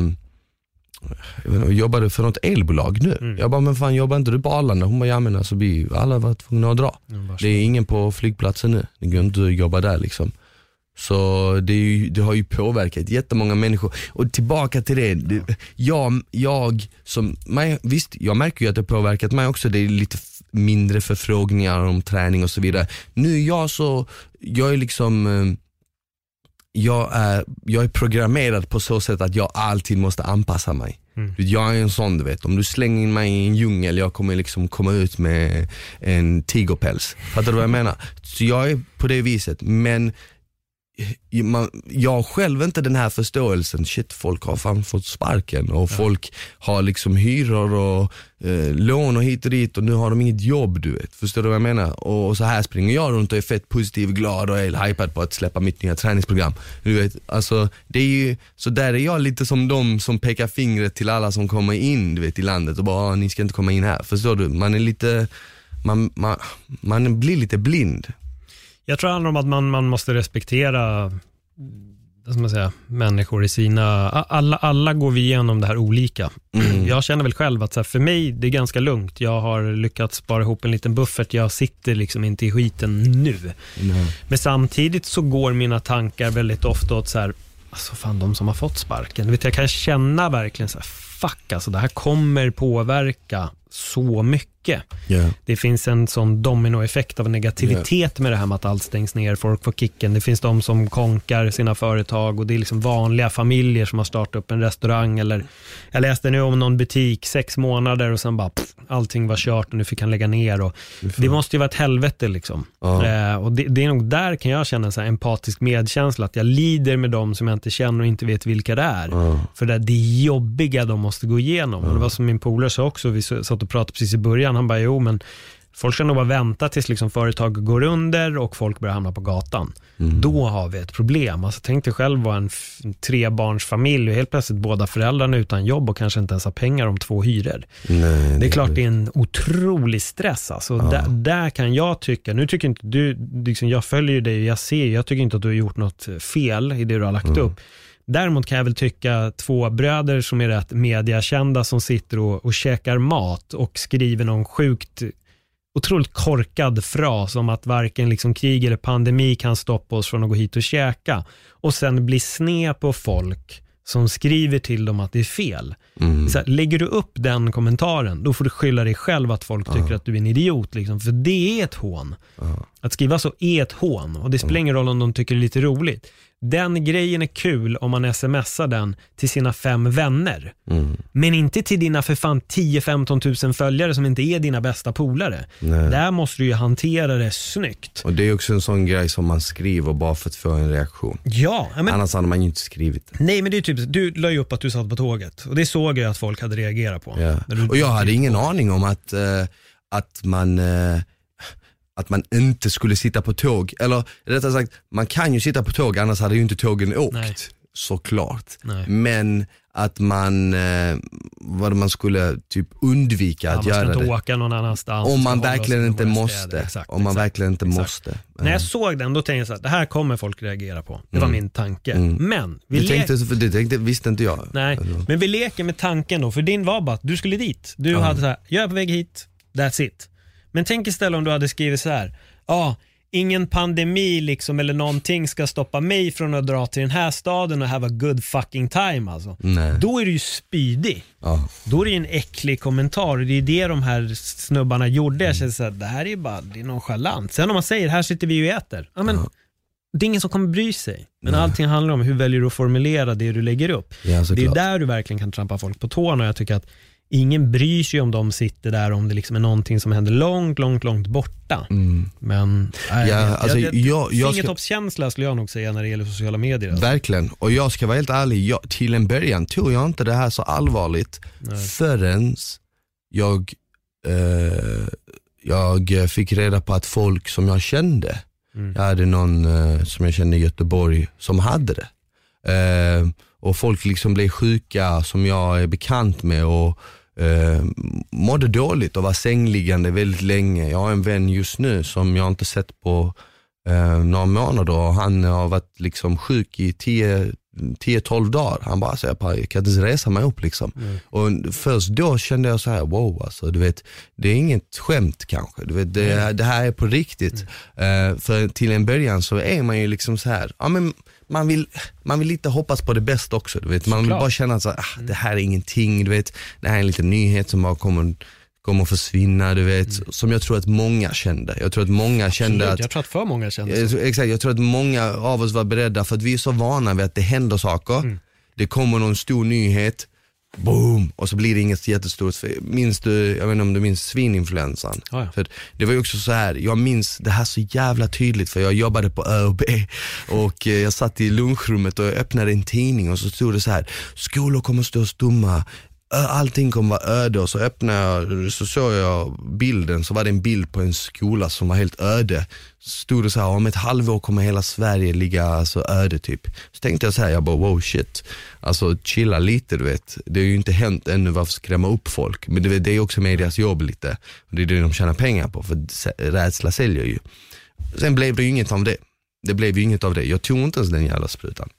inte, jobbade för något elbolag nu. Mm. Jag bara, men fan jobbar inte du på Arlanda? Hon bara, ja men alltså vi alla var tvungna att dra. Mm. Det är ingen på flygplatsen nu, det går inte att jobba där liksom. Så det, ju, det har ju påverkat jättemånga människor. Och tillbaka till det, det jag, jag som, mig, visst jag märker ju att det har påverkat mig också, det är lite mindre förfrågningar om träning och så vidare. Nu är jag så, jag är liksom eh, jag är, jag är programmerad på så sätt att jag alltid måste anpassa mig. Mm. Jag är en sån du vet, om du slänger in mig i en djungel, jag kommer liksom komma ut med en tigerpäls. Fattar du vad jag menar? Så jag är på det viset, men man, jag själv inte den här förståelsen, shit folk har fan fått sparken och folk har liksom hyror och eh, lån och hit och dit och nu har de inget jobb du vet. Förstår du vad jag menar? Och, och så här springer jag runt och är fett positiv, glad och är hypad på att släppa mitt nya träningsprogram. Du vet, alltså det är ju, så där är jag lite som de som pekar fingret till alla som kommer in du vet i landet och bara, "Ah, ni ska inte komma in här. Förstår du? Man är lite, man, man, man blir lite blind. Jag tror det handlar om att man, man måste respektera ska man säga, människor i sina... Alla, alla går vi igenom det här olika. Mm. Jag känner väl själv att så här, för mig, det är ganska lugnt. Jag har lyckats spara ihop en liten buffert. Jag sitter liksom inte i skiten nu. Men samtidigt så går mina tankar väldigt ofta åt så här, alltså fan de som har fått sparken. Du vet, jag kan känna verkligen så här, fuck alltså det här kommer påverka så mycket. Ja. Det finns en sån dominoeffekt av negativitet med det här med att allt stängs ner, folk får kicken. Det finns de som konkar sina företag och det är liksom vanliga familjer som har startat upp en restaurang eller jag läste nu om någon butik, sex månader och sen bara pff, allting var kört och nu fick han lägga ner. Och det måste ju vara ett helvete liksom. Ja. Eh, och det, det är nog där kan jag känna en empatisk medkänsla, att jag lider med dem som jag inte känner och inte vet vilka det är. Ja. För det, det jobbiga de måste gå igenom. Och det var som min polare sa också, vi satt och pratade precis i början, han bara, jo men folk ska nog bara vänta tills liksom företag går under och folk börjar hamna på gatan. Då har vi ett problem. Alltså, tänk dig själv vara en trebarnsfamilj och helt plötsligt båda föräldrarna utan jobb och kanske inte ens har pengar om två hyror. Nej, Det är klart det är en otrolig stress. Alltså. Där, där kan jag tycka, nu tycker inte du, liksom jag följer dig och jag ser, jag tycker inte att du har gjort något fel i det du har lagt upp. Däremot kan jag väl tycka två bröder som är rätt mediakända som sitter och, och käkar mat och skriver någon sjukt otroligt korkad fras om att varken liksom krig eller pandemi kan stoppa oss från att gå hit och käka. Och sen bli sned på folk som skriver till dem att det är fel. Mm. Så här, lägger du upp den kommentaren, då får du skylla dig själv att folk tycker att du är en idiot. Liksom, för det är ett hån. Att skriva så är ett hån och det spelar ingen roll om de tycker det är lite roligt. Den grejen är kul om man smsar den till sina fem vänner. Mm. Men inte till dina för fan 10-15 tusen följare som inte är dina bästa polare. Nej. Där måste du ju hantera det snyggt. Och det är också en sån grej som man skriver bara för att få en reaktion. Ja, men, Annars hade man ju inte skrivit det. nej men det är typ, du la ju upp att du satt på tåget och det såg jag att folk hade reagerat på. Ja. Du- Och jag hade ingen aning om att, eh, att man eh, att man inte skulle sitta på tåg, eller rättare sagt, man kan ju sitta på tåg annars hade ju inte tågen åkt. Nej. Såklart. Nej. Men att man, eh, vad man skulle typ undvika Ja, att man ska göra inte det. åka någon annanstans. Om man verkligen inte måste. Exakt, om man exakt, verkligen inte exakt. måste. När jag såg den, då tänkte jag så här, det här kommer folk reagera på. Det var min tanke. Mm. Men, vi Det, le- tänkte, det tänkte, visste inte jag. Nej, Alltså. men vi leker med tanken då, för din var bara att du skulle dit. Du hade så här, jag är på väg hit, that's it. Men tänk istället om du hade skrivit så här, ja, ingen pandemi liksom eller någonting ska stoppa mig från att dra till den här staden och have a good fucking time alltså. Nej. Då är du ju spydig. Ja. Då är det ju en äcklig kommentar och det är det de här snubbarna gjorde. Jag känner så här, det här är ju bara, det är nonchalant. Sen om man säger, här sitter vi och äter. Ja, men, Det är ingen som kommer bry sig. Men allting handlar om hur väljer du att formulera det du lägger upp. Ja, det är där du verkligen kan trampa folk på tårna jag tycker att ingen bryr sig om de sitter där om det liksom är någonting som händer långt, långt, långt borta. Men nej, Ja, jag alltså, jag, jag- jag fingertoppskänsla skulle jag nog säga när det gäller sociala medier. Alltså. Verkligen, och jag ska vara helt ärlig, jag, till en början tog jag inte det här så allvarligt förrän jag, eh, jag fick reda på att folk som jag kände, jag hade någon eh, som jag kände i Göteborg som hade det. Eh, och folk liksom blev sjuka som jag är bekant med och eh, mådde dåligt och var sängliggande väldigt länge. Jag har en vän just nu som jag inte sett på eh, några månader och han har varit liksom sjuk i 10 10-12 dagar. Han bara, så jag, bara, jag kan inte ens resa mig upp liksom. Och först då kände jag så här, wow alltså, du vet, det är inget skämt kanske. Du vet, det, det här är på riktigt. Eh, för till en början så är man ju liksom så här, ja men man vill, man vill lite hoppas på det bästa också. Du vet. Man vill bara känna att ah, det här är ingenting, du vet. det här är en liten nyhet som bara kommer, kommer att försvinna. Du vet. Som jag tror att många kände. Jag tror att många kände Absolut, att Jag tror att för många känner så. jag tror- Exakt, jag tror att många av oss var beredda för att vi är så vana vid att det händer saker. Det kommer någon stor nyhet, boom, och så blir det inget jättestort. Minns du, jag vet inte om du minns svininfluensan? Ja, ja. För det var ju också så här, jag minns det här så jävla tydligt för jag jobbade på ÖoB och eh, jag satt i lunchrummet och öppnade en tidning och så stod det så här, skolor kommer stå stumma, allting kommer vara öde och så öppnade jag, så såg jag bilden, så var det en bild på en skola som var helt öde. Stod det så här, om ett halvår kommer hela Sverige ligga alltså, öde typ. Så tänkte jag så här, jag bara wow shit, alltså chilla lite du vet. Det har ju inte hänt ännu, varför skrämma upp folk? Men det, det är också medias jobb lite. Det är det de tjänar pengar på, för rädsla säljer ju. Sen blev det ju inget av det. Det blev ju inget av det. Jag tog inte ens den jävla sprutan.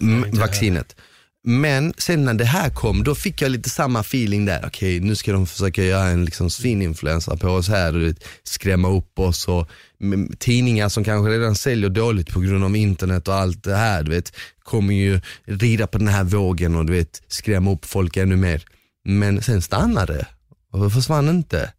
M- vaccinet. Men sen när det här kom, då fick jag lite samma feeling där. Okej, nu ska de försöka göra en liksom svininfluensa på oss här och skrämma upp oss. Och tidningar som kanske redan säljer dåligt på grund av internet och allt det här, du vet, kommer ju rida på den här vågen och du vet, skrämma upp folk ännu mer. Men sen stannade det och det försvann inte.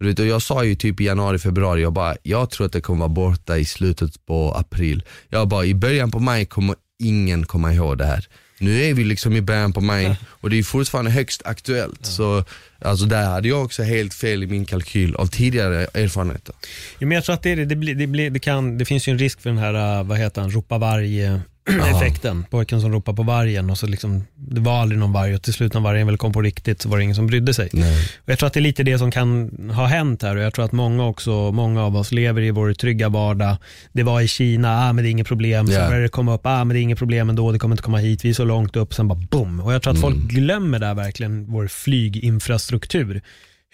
Du vet, och jag sa ju typ i januari, februari, jag bara, jag tror att det kommer vara borta i slutet på april. Jag bara, i början på maj kommer ingen komma ihåg det här. Nu är vi liksom i början på maj och det är fortfarande högst aktuellt. Så alltså där hade jag också helt fel i min kalkyl av tidigare erfarenheter. Ja, men jag tror att det, är det, det, blir, det, blir, det, kan, det finns ju en risk för den här, äh, vad heter han, ropa varg effekten. Pojken som ropar på vargen och så liksom, det var aldrig någon varg och till slut när vargen väl kom på riktigt så var det ingen som brydde sig. Nej. Och jag tror att det är lite det som kan ha hänt här och jag tror att många också, många av oss lever i vår trygga vardag. Det var i Kina, ah, men det är inget problem. Sen Ja. började det komma upp, ah, men det är inget problem ändå, det kommer inte komma hit, vi är så långt upp, sen bara boom. Och jag tror att folk Mm. glömmer där verkligen vår flyginfrastruktur.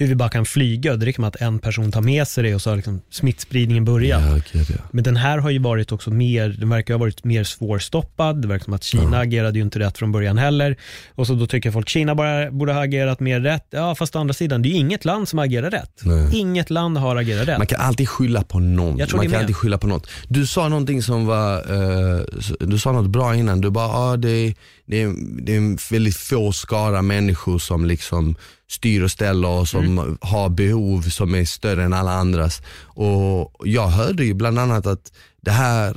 Hur vi bara kan flyga det räcker med att en person tar med sig det och så har liksom smittspridningen börjat. Ja, gud, ja. Men den här har ju varit också mer, den verkar ha varit mer svårstoppad. Det verkar som att Kina agerade ju inte rätt från början heller. Och så då tycker folk Kina bara borde ha agerat mer rätt. Ja, fast å andra sidan, det är ju inget land som agerar rätt. Nej. Inget land har agerat rätt. Man kan alltid skylla på någon. Man kan med. alltid skylla på något. Du sa någonting som var, eh, du sa något bra innan. Du bara, ah, det, det, är, det är en väldigt få skara människor som liksom styr och ställer och som Mm. har behov som är större än alla andras. Och jag hörde ju bland annat att det här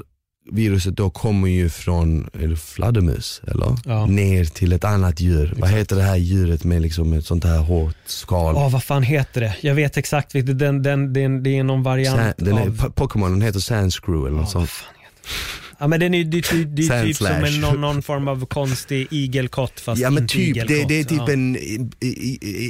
viruset då kommer ju från fladdermus eller? Ja. Ner till ett annat djur. Vad heter det här djuret med liksom ett sånt här hårt skal? Ja, vad fan heter det? Jag vet exakt, den, den, den, det är någon variant Sa- den är, av... Po- Pokémon den heter Sandscrew eller något Ja, vad sånt. Det? Ja men den är, det är typ, det är typ som en, någon, någon form av konstig igelkott fast Ja men inte typ, det, igelkott. det är typ ja. en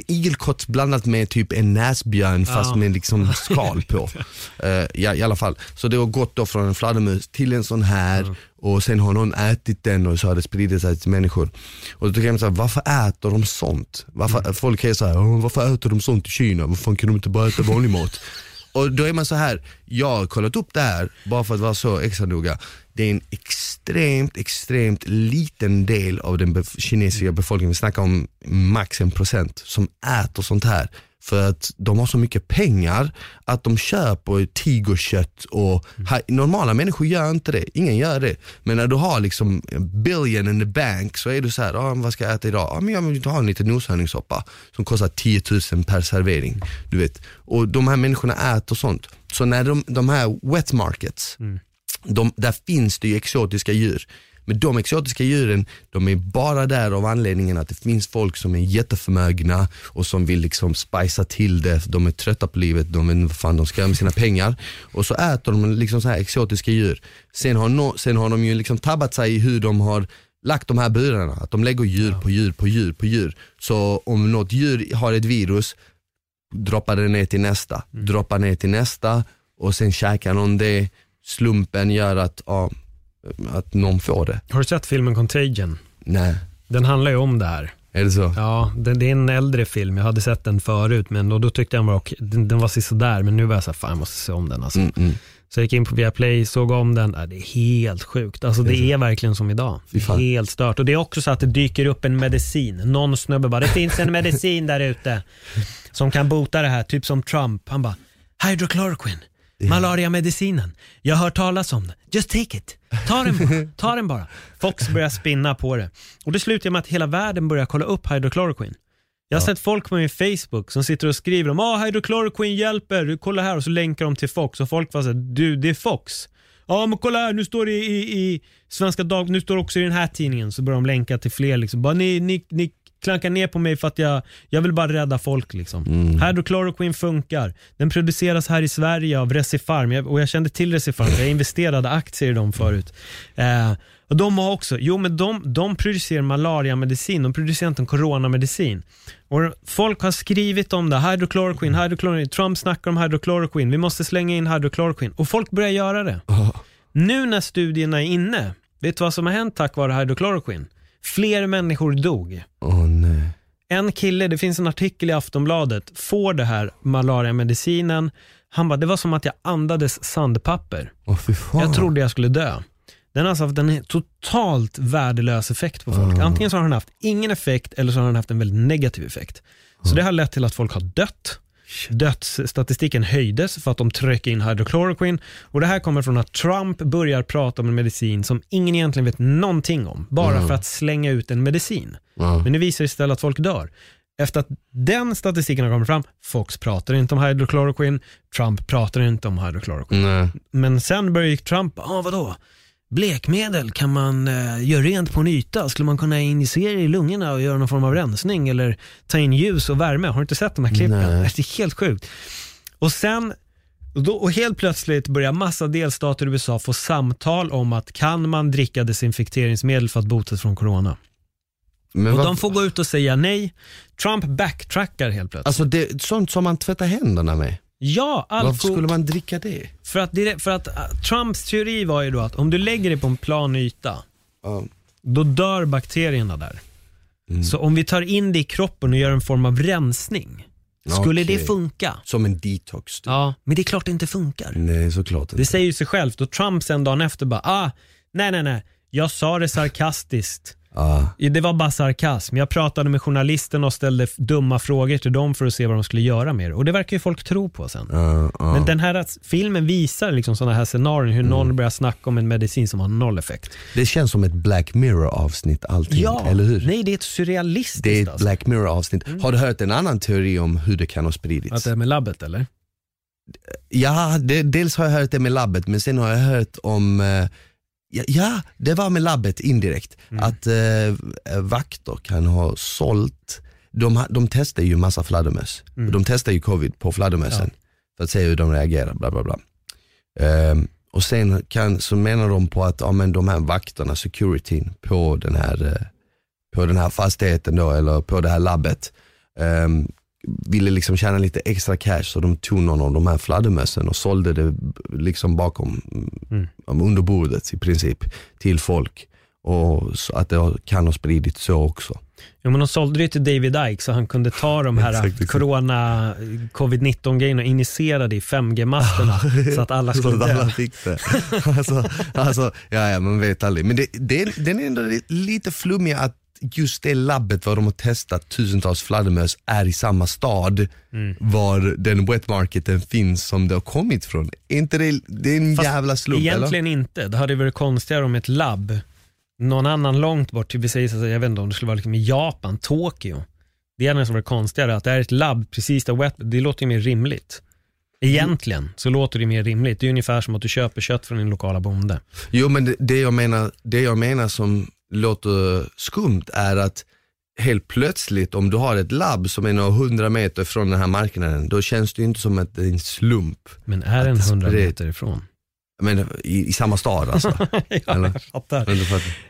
igelkott blandat med typ en näsbjörn fast Ja. med liksom skal på. Eh, ja, I alla fall, så det har gått då från en fladdermus till en sån här och sen har någon ätit den och så har det spridit sig till människor. Och då jag så här, varför äter de sånt? Varför, Mm. Folk är så här, "Åh, varför äter de sånt i Kina? Varför kan de inte bara äta vanlig mat? Och då är man så här, jag har kollat upp det här bara för att vara så extra noga. Det är en extremt, extremt liten del av den bef- kinesiska befolkningen, vi snackar om max en procent, som äter sånt här. För att de har så mycket pengar att de köper tigerkött och här, normala människor gör inte det, ingen gör det. Men när du har liksom billion in the bank så är du så här, ah, vad ska jag äta idag? Ah, men jag vill ha en liten noshörningssoppa som kostar 10 000 per servering. Du vet. Och de här människorna äter sånt. Så när de, de här wet markets, de, där finns det ju exotiska djur. Men de exotiska djuren, de är bara där av anledningen att det finns folk som är jätteförmögna och som vill liksom spicea till det, de är trötta på livet, de vet vad fan de ska göra med sina pengar. Och så äter de liksom så här exotiska djur. Sen har, no, sen har de ju liksom tabbat sig i hur de har lagt de här burarna, att de lägger djur på djur på djur på djur. Så om något djur har ett virus, droppar det ner till nästa, Mm. droppar ner till nästa och sen käkar någon det. Slumpen gör att, ja, att någon får det. Har du sett filmen Contagion? Nej, Den handlar ju om det här. är det så? Ja, det, det är en äldre film. Jag hade sett den förut, men då, då tyckte jag den var, okej. den, den var sådär. Men nu var jag såhär, fan jag måste se om den alltså. Mm, mm. Så jag gick in på Viaplay, såg om den. Det är helt sjukt. Alltså det är verkligen som idag. Helt stört. Och det är också så att det dyker upp en medicin. Någon snubbe bara, det finns en medicin där ute som kan bota det här. Typ som Trump. Han bara, hydrochloroquine. Malariamedicinen. Jag har hört talas om den. Just take it. Ta den bara. Ta den bara. Fox börjar spinna på det. Och det slutar med att hela världen börjar kolla upp hydrochloroquine. Jag har sett folk på min Facebook som sitter och skriver om ah, hydrochloroquine hjälper, kolla här och så länkar de till Fox och folk var såhär, du det är Fox. Ja men kolla här, nu står det i, i Svenska Dag, nu står det också i den här tidningen så börjar de länka till fler liksom. Bara, ni, ni, ni klankar ner på mig för att jag, jag vill bara rädda folk liksom. Hydrochloroquine funkar. Den produceras här i Sverige av Recipharm jag, och jag kände till Recipharm, jag investerade aktier i dem förut. Eh, och de har också, jo men de, de producerar malariamedicin, de producerar inte en coronamedicin. Och folk har skrivit om det, hydrochloroquine, hydrochloroquine, Trump snackar om hydrochloroquine, vi måste slänga in hydrochloroquine. Och folk börjar göra det. Nu när studierna är inne, vet du vad som har hänt tack vare hydrochloroquine? Fler människor dog. Åh nej. En kille, det finns en artikel i Aftonbladet, får det här malariamedicinen. Han bara, det var som att jag andades sandpapper. Åh fy fan. Jag trodde jag skulle dö. Den har alltså haft en totalt värdelös effekt på folk. Antingen så har den haft ingen effekt eller så har den haft en väldigt negativ effekt. Så det har lett till att folk har dött. Dödsstatistiken höjdes för att de tryckte in hydrochloroquine och det här kommer från att Trump börjar prata om en medicin som ingen egentligen vet någonting om, bara för att slänga ut en medicin. Ja. Men det visar istället att folk dör. Efter att den statistiken har kommit fram, Fox pratar inte om hydrochloroquine, Trump pratar inte om hydrochloroquine. Nej. Men sen började Trump, ah, vadå? Blekmedel, kan man eh, göra rent på en yta? Skulle man kunna injicera i lungorna och göra någon form av rensning eller ta in ljus och värme? Har du inte sett de här klippen? Nej. Det är helt sjukt. Och sen, och, då, och helt plötsligt börjar massa delstater i USA få samtal om att kan man dricka desinfekteringsmedel för att botas från corona? Men Och vad- de får gå ut och säga nej. Trump backtrackar helt plötsligt. Alltså det, sånt som man tvättar händerna med. ja, Varför allt skulle man dricka det? För att, det, för att uh, Trumps teori var ju då att om du lägger dig på en plan yta, Ja. då dör bakterierna där. Mm. Så om vi tar in det i kroppen och gör en form av rensning, skulle Okej. det funka? Som en detox. typ. Ja, men det är klart det inte funkar. Nej såklart Det inte. säger ju sig självt och Trump sen dagen efter bara, ah, nej nej nej, jag sa det sarkastiskt. Ja. Det var bara sarkasm. Jag pratade med journalisterna och ställde dumma frågor till dem för att se vad de skulle göra med det. Och det verkar ju folk tro på sen. Ja, ja. Men den här filmen visar liksom sådana här scenarion, hur någon börjar snacka om en medicin som har noll effekt. Det känns som ett Black Mirror avsnitt allting, eller hur? nej det är ett surrealistiskt Det är ett alltså. Black Mirror avsnitt. Har du hört en annan teori om hur det kan ha spridits? Att det är med labbet eller? Ja, det, dels har jag hört det med labbet men sen har jag hört om, eh, ja, ja det var med labbet indirekt, att eh, vakter kan ha sålt, de, de testar ju massa fladdermöss, och de testar ju covid på fladdermössen för att se hur de reagerar, bla bla bla. Ehm, och sen kan, så menar de på att ja, men de här vakterna, securityn på den här, eh, på den här fastigheten då, eller på det här labbet, ehm, ville liksom tjäna lite extra cash så de tog någon av de här fladdermössen och sålde det liksom bakom, Mm. under bordet i princip till Och så att det kan ha spridits så också. Ja, men de sålde det till David Icke så han kunde ta de här Exakt, corona, covid-19 grejerna och injicera det i 5G-masterna så att alla skulle Så att alla dö. fick det. alltså, alltså, ja, ja, man vet aldrig. Men det, det, den är ändå li- lite flummig att just det labbet var de har testat tusentals fladdermöss är i samma stad Mm. var den wet marketen finns som det har kommit från. Är inte det, det är en Fast jävla slump Egentligen inte. Det hade varit konstigare om ett labb, någon annan långt bort, att- jag vet inte om det skulle vara liksom i Japan, Tokyo. Det hade nästan varit konstigare att det är ett labb precis där wet, det låter ju mer rimligt. Egentligen så låter det mer rimligt. Det är ungefär som att du köper kött från din lokala bonde. Jo men det, det, jag menar, det jag menar som låter skumt är att helt plötsligt om du har ett labb som är några hundra meter från den här marknaden, då känns det ju inte som att det är en slump. Men är den Att 100 sprid- meter ifrån? Men i, i samma stad alltså. Eller? jag fattar.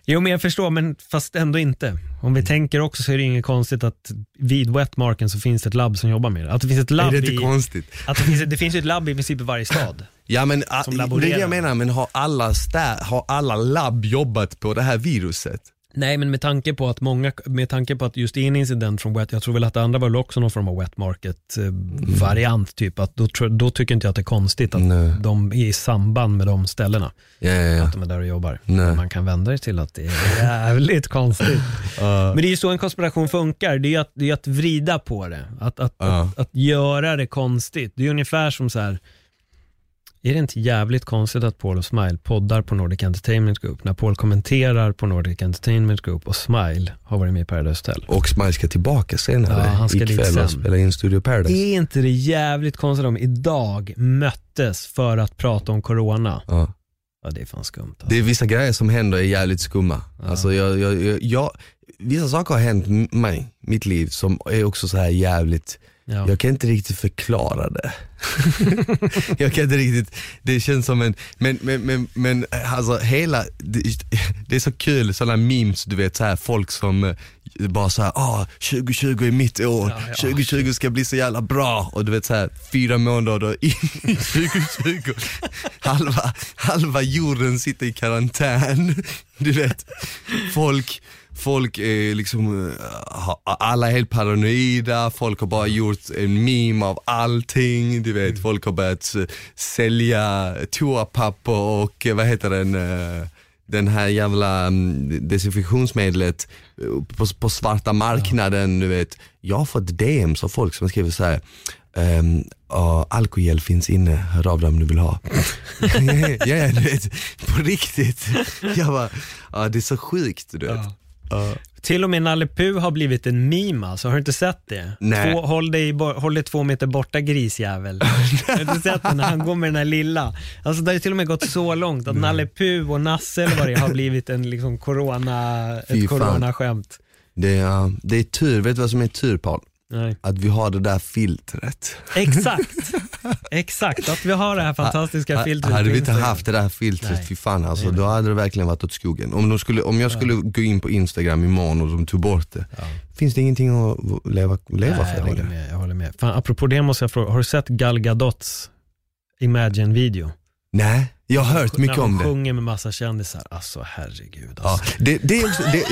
Jo men jag förstår, men fast ändå inte. Om vi tänker också så är det inget konstigt att vid wetmarken så finns det ett labb som jobbar med det. Att det finns ett Är labb det inte i, konstigt? att det finns, det finns ett labb i princip i varje stad. Ja men ah, det är det jag menar, men har alla, stä- har alla labb jobbat på det här viruset? Nej men med tanke på att många, med tanke på att just en incident från wet, jag tror väl att det andra var också någon form av wet market variant typ, att då, då tycker inte jag att det är konstigt att Nej. de är i samband med de ställena, Ja, ja, ja. att de är där och jobbar. Man kan vända det till att det är jävligt konstigt. Men det är ju så en konspiration funkar, det är ju att, det är att vrida på det. Att, att, Ja. att, att göra det konstigt. Det är ungefär som så här. Är det inte jävligt konstigt att Paul och Smile poddar på Nordic Entertainment Group när Paul kommenterar på Nordic Entertainment Group och Smile har varit med i Paradise Hotel? Och Smile ska tillbaka senare Ja, han ska ikväll och spela in Studio Paradise. Är inte det jävligt konstigt om idag möttes för att prata om corona? Ja. Ja, det är fan skumt. Alltså. Det är vissa grejer som händer är jävligt skumma. Alltså jag, jag, jag, jag, vissa saker har hänt mig, mitt liv, som är också så här jävligt, Ja. jag kan inte riktigt förklara det. jag kan inte riktigt, det känns som en, men, men, men, men alltså hela, det, det är så kul sådana memes du vet, så här, folk som eh, bara såhär, ah 2020 är mitt år, Ja, ja. 2020 ska bli så jävla bra och du vet såhär fyra månader in i 2020, halva, halva jorden sitter i karantän, du vet, folk Folk är liksom, eh, alla är helt paranoida, folk har bara gjort en meme av allting, du vet, folk har börjat eh, sälja toapapper och eh, vad heter den, den här jävla mm, desinfektionsmedlet på, på svarta marknaden, du vet. Jag har fått DMs av folk som skriver så här. Um, alkogel finns inne, hör av dig om du vill ha. ja, ja, du vet, på riktigt. Jag bara, ja, det är så sjukt du vet. Ja. Till och med Nalle Puh har blivit en meme alltså, har du inte sett det? Nej. Två, håll, dig, håll dig två meter borta grisjävel. har du inte sett det när han går med den här lilla? Alltså det har till och med gått så långt att Nalle Puh och Nasse eller vad det har blivit en liksom corona, Fy ett fan. coronaskämt. Det, är, det är tur, vet du vad som är tur Paul? Nej. Att vi har det där filtret. Exakt, exakt. Att vi har det här fantastiska Ha- filtret Hade vi inte haft det där filtret, Nej. fy fan alltså, Nej, då hade det verkligen varit åt skogen. Om, de skulle, om jag skulle gå in på Instagram imorgon och de tog bort det, Ja. finns det ingenting att leva, leva Nej, för jag håller längre? med. Jag håller med. Fan, apropå det måste jag fråga, har du sett Gal Gadots Imagine-video? Nej, jag har hört mycket När hon om det. sjunger med massa kändisar. Alltså herregud. Ja, Alltså. det, det, är också, det,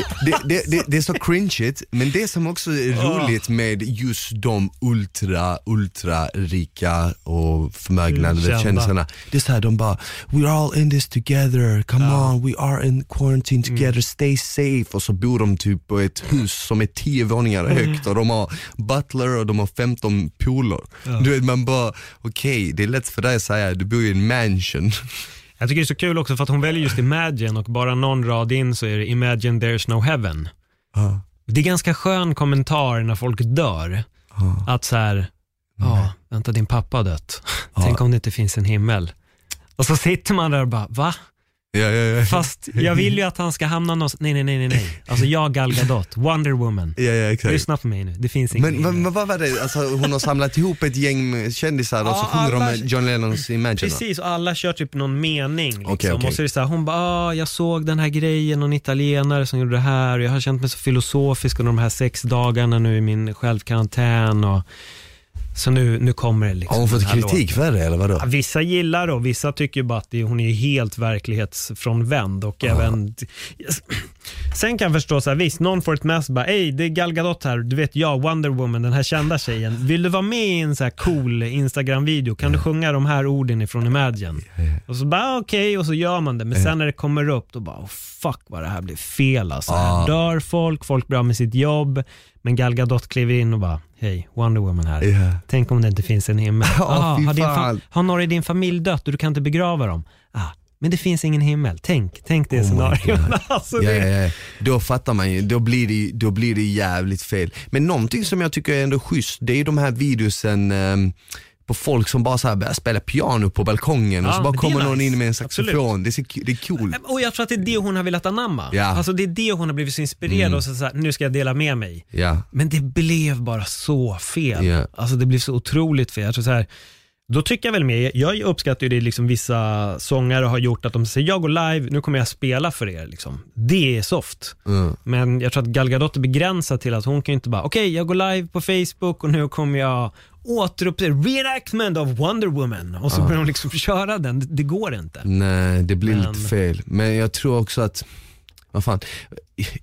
det, det, det, är så cringeigt, men det som också är roligt med just de ultra, ultra rika och förmögna kändisarna. Det är såhär, de bara “We're all in this together, come on, we are in quarantine Mm. together, stay safe” och så bor de typ på ett hus som är tio våningar Mm. högt och de har butler och de har 15 poolor. Du vet man bara, okej det är lätt för dig att säga, du bor i en mansion. Jag tycker det är så kul också för att hon väljer just Imagine och bara någon rad in så är det Imagine there's no heaven. Ja. Det är ganska skön kommentar när folk dör. Att så här, ja, vänta din pappa har dött. Tänk om det inte finns en himmel. Och så sitter man där och bara, va? Ja, ja, ja. Fast jag vill ju att han ska hamna någonstans. Nej, nej, nej, nej, nej. Alltså jag Gal Gadot, Wonder Woman. ja, ja exakt. Lyssna på mig nu, det finns ingen Men, men, men vad var det, alltså, hon har samlat ihop ett gäng kändisar och så sjunger de alla- med John Lennons Imagine? Precis, och alla kör typ någon mening. Liksom. Okej, okej. Och så är det så här, hon bara, ah, jag såg den här grejen, någon italienare som gjorde det här och jag har känt mig så filosofisk under de här sex dagarna nu i min självkarantän. Och, så nu, nu kommer det liksom. Har hon fått kritik låten. för det eller vadå? Ja, vissa gillar det och vissa tycker bara att det, hon är helt verklighetsfrånvänd och även Sen kan jag förstå så här, visst någon får ett mess bara, ej det är Gal Gadot här, du vet jag, Wonder Woman, den här kända tjejen. Vill du vara med i en så här cool Instagram-video? Kan du sjunga de här orden ifrån Imagine? Och så bara okej, och så gör man det. Men sen när det kommer upp, då bara, oh, fuck vad det här blir fel alltså. Här Ah. dör folk, folk blir av med sitt jobb. Men Gal Gadot kliver in och bara, hej, Wonder Woman här. Ja. Tänk om det inte finns en himmel. Ja, ah, har, din fa- har några i din familj dött och du kan inte begrava dem? Ah, men det finns ingen himmel. Tänk, tänk det Oh scenariot. Alltså, ja, ja. Då fattar man ju, då blir, det, då blir det jävligt fel. Men någonting som jag tycker är ändå schysst, det är de här videosen ehm, på folk som bara så här börjar spela piano på balkongen och Ja, så bara kommer någon nice. in med en saxofon. Det är, det är coolt. Och jag tror att det är det hon har velat anamma. Ja. Mm. Alltså det är det hon har blivit så inspirerad och så, så här, nu ska jag dela med mig. Ja. Men det blev bara så fel. Ja. Alltså det blev så otroligt fel. Jag tror så här, då tycker jag väl med, jag uppskattar ju det liksom vissa sångare har gjort att de säger jag går live, nu kommer jag spela för er. Liksom. Det är soft. Mm. Men jag tror att Gal Gadot är begränsad till att hon kan ju inte bara, okej jag går live på Facebook och nu kommer jag återuppleva reenactment of Wonder Woman och så börjar de liksom köra den. Det, det går inte. Nej, det blir Men- lite fel. Men jag tror också att, vad fan,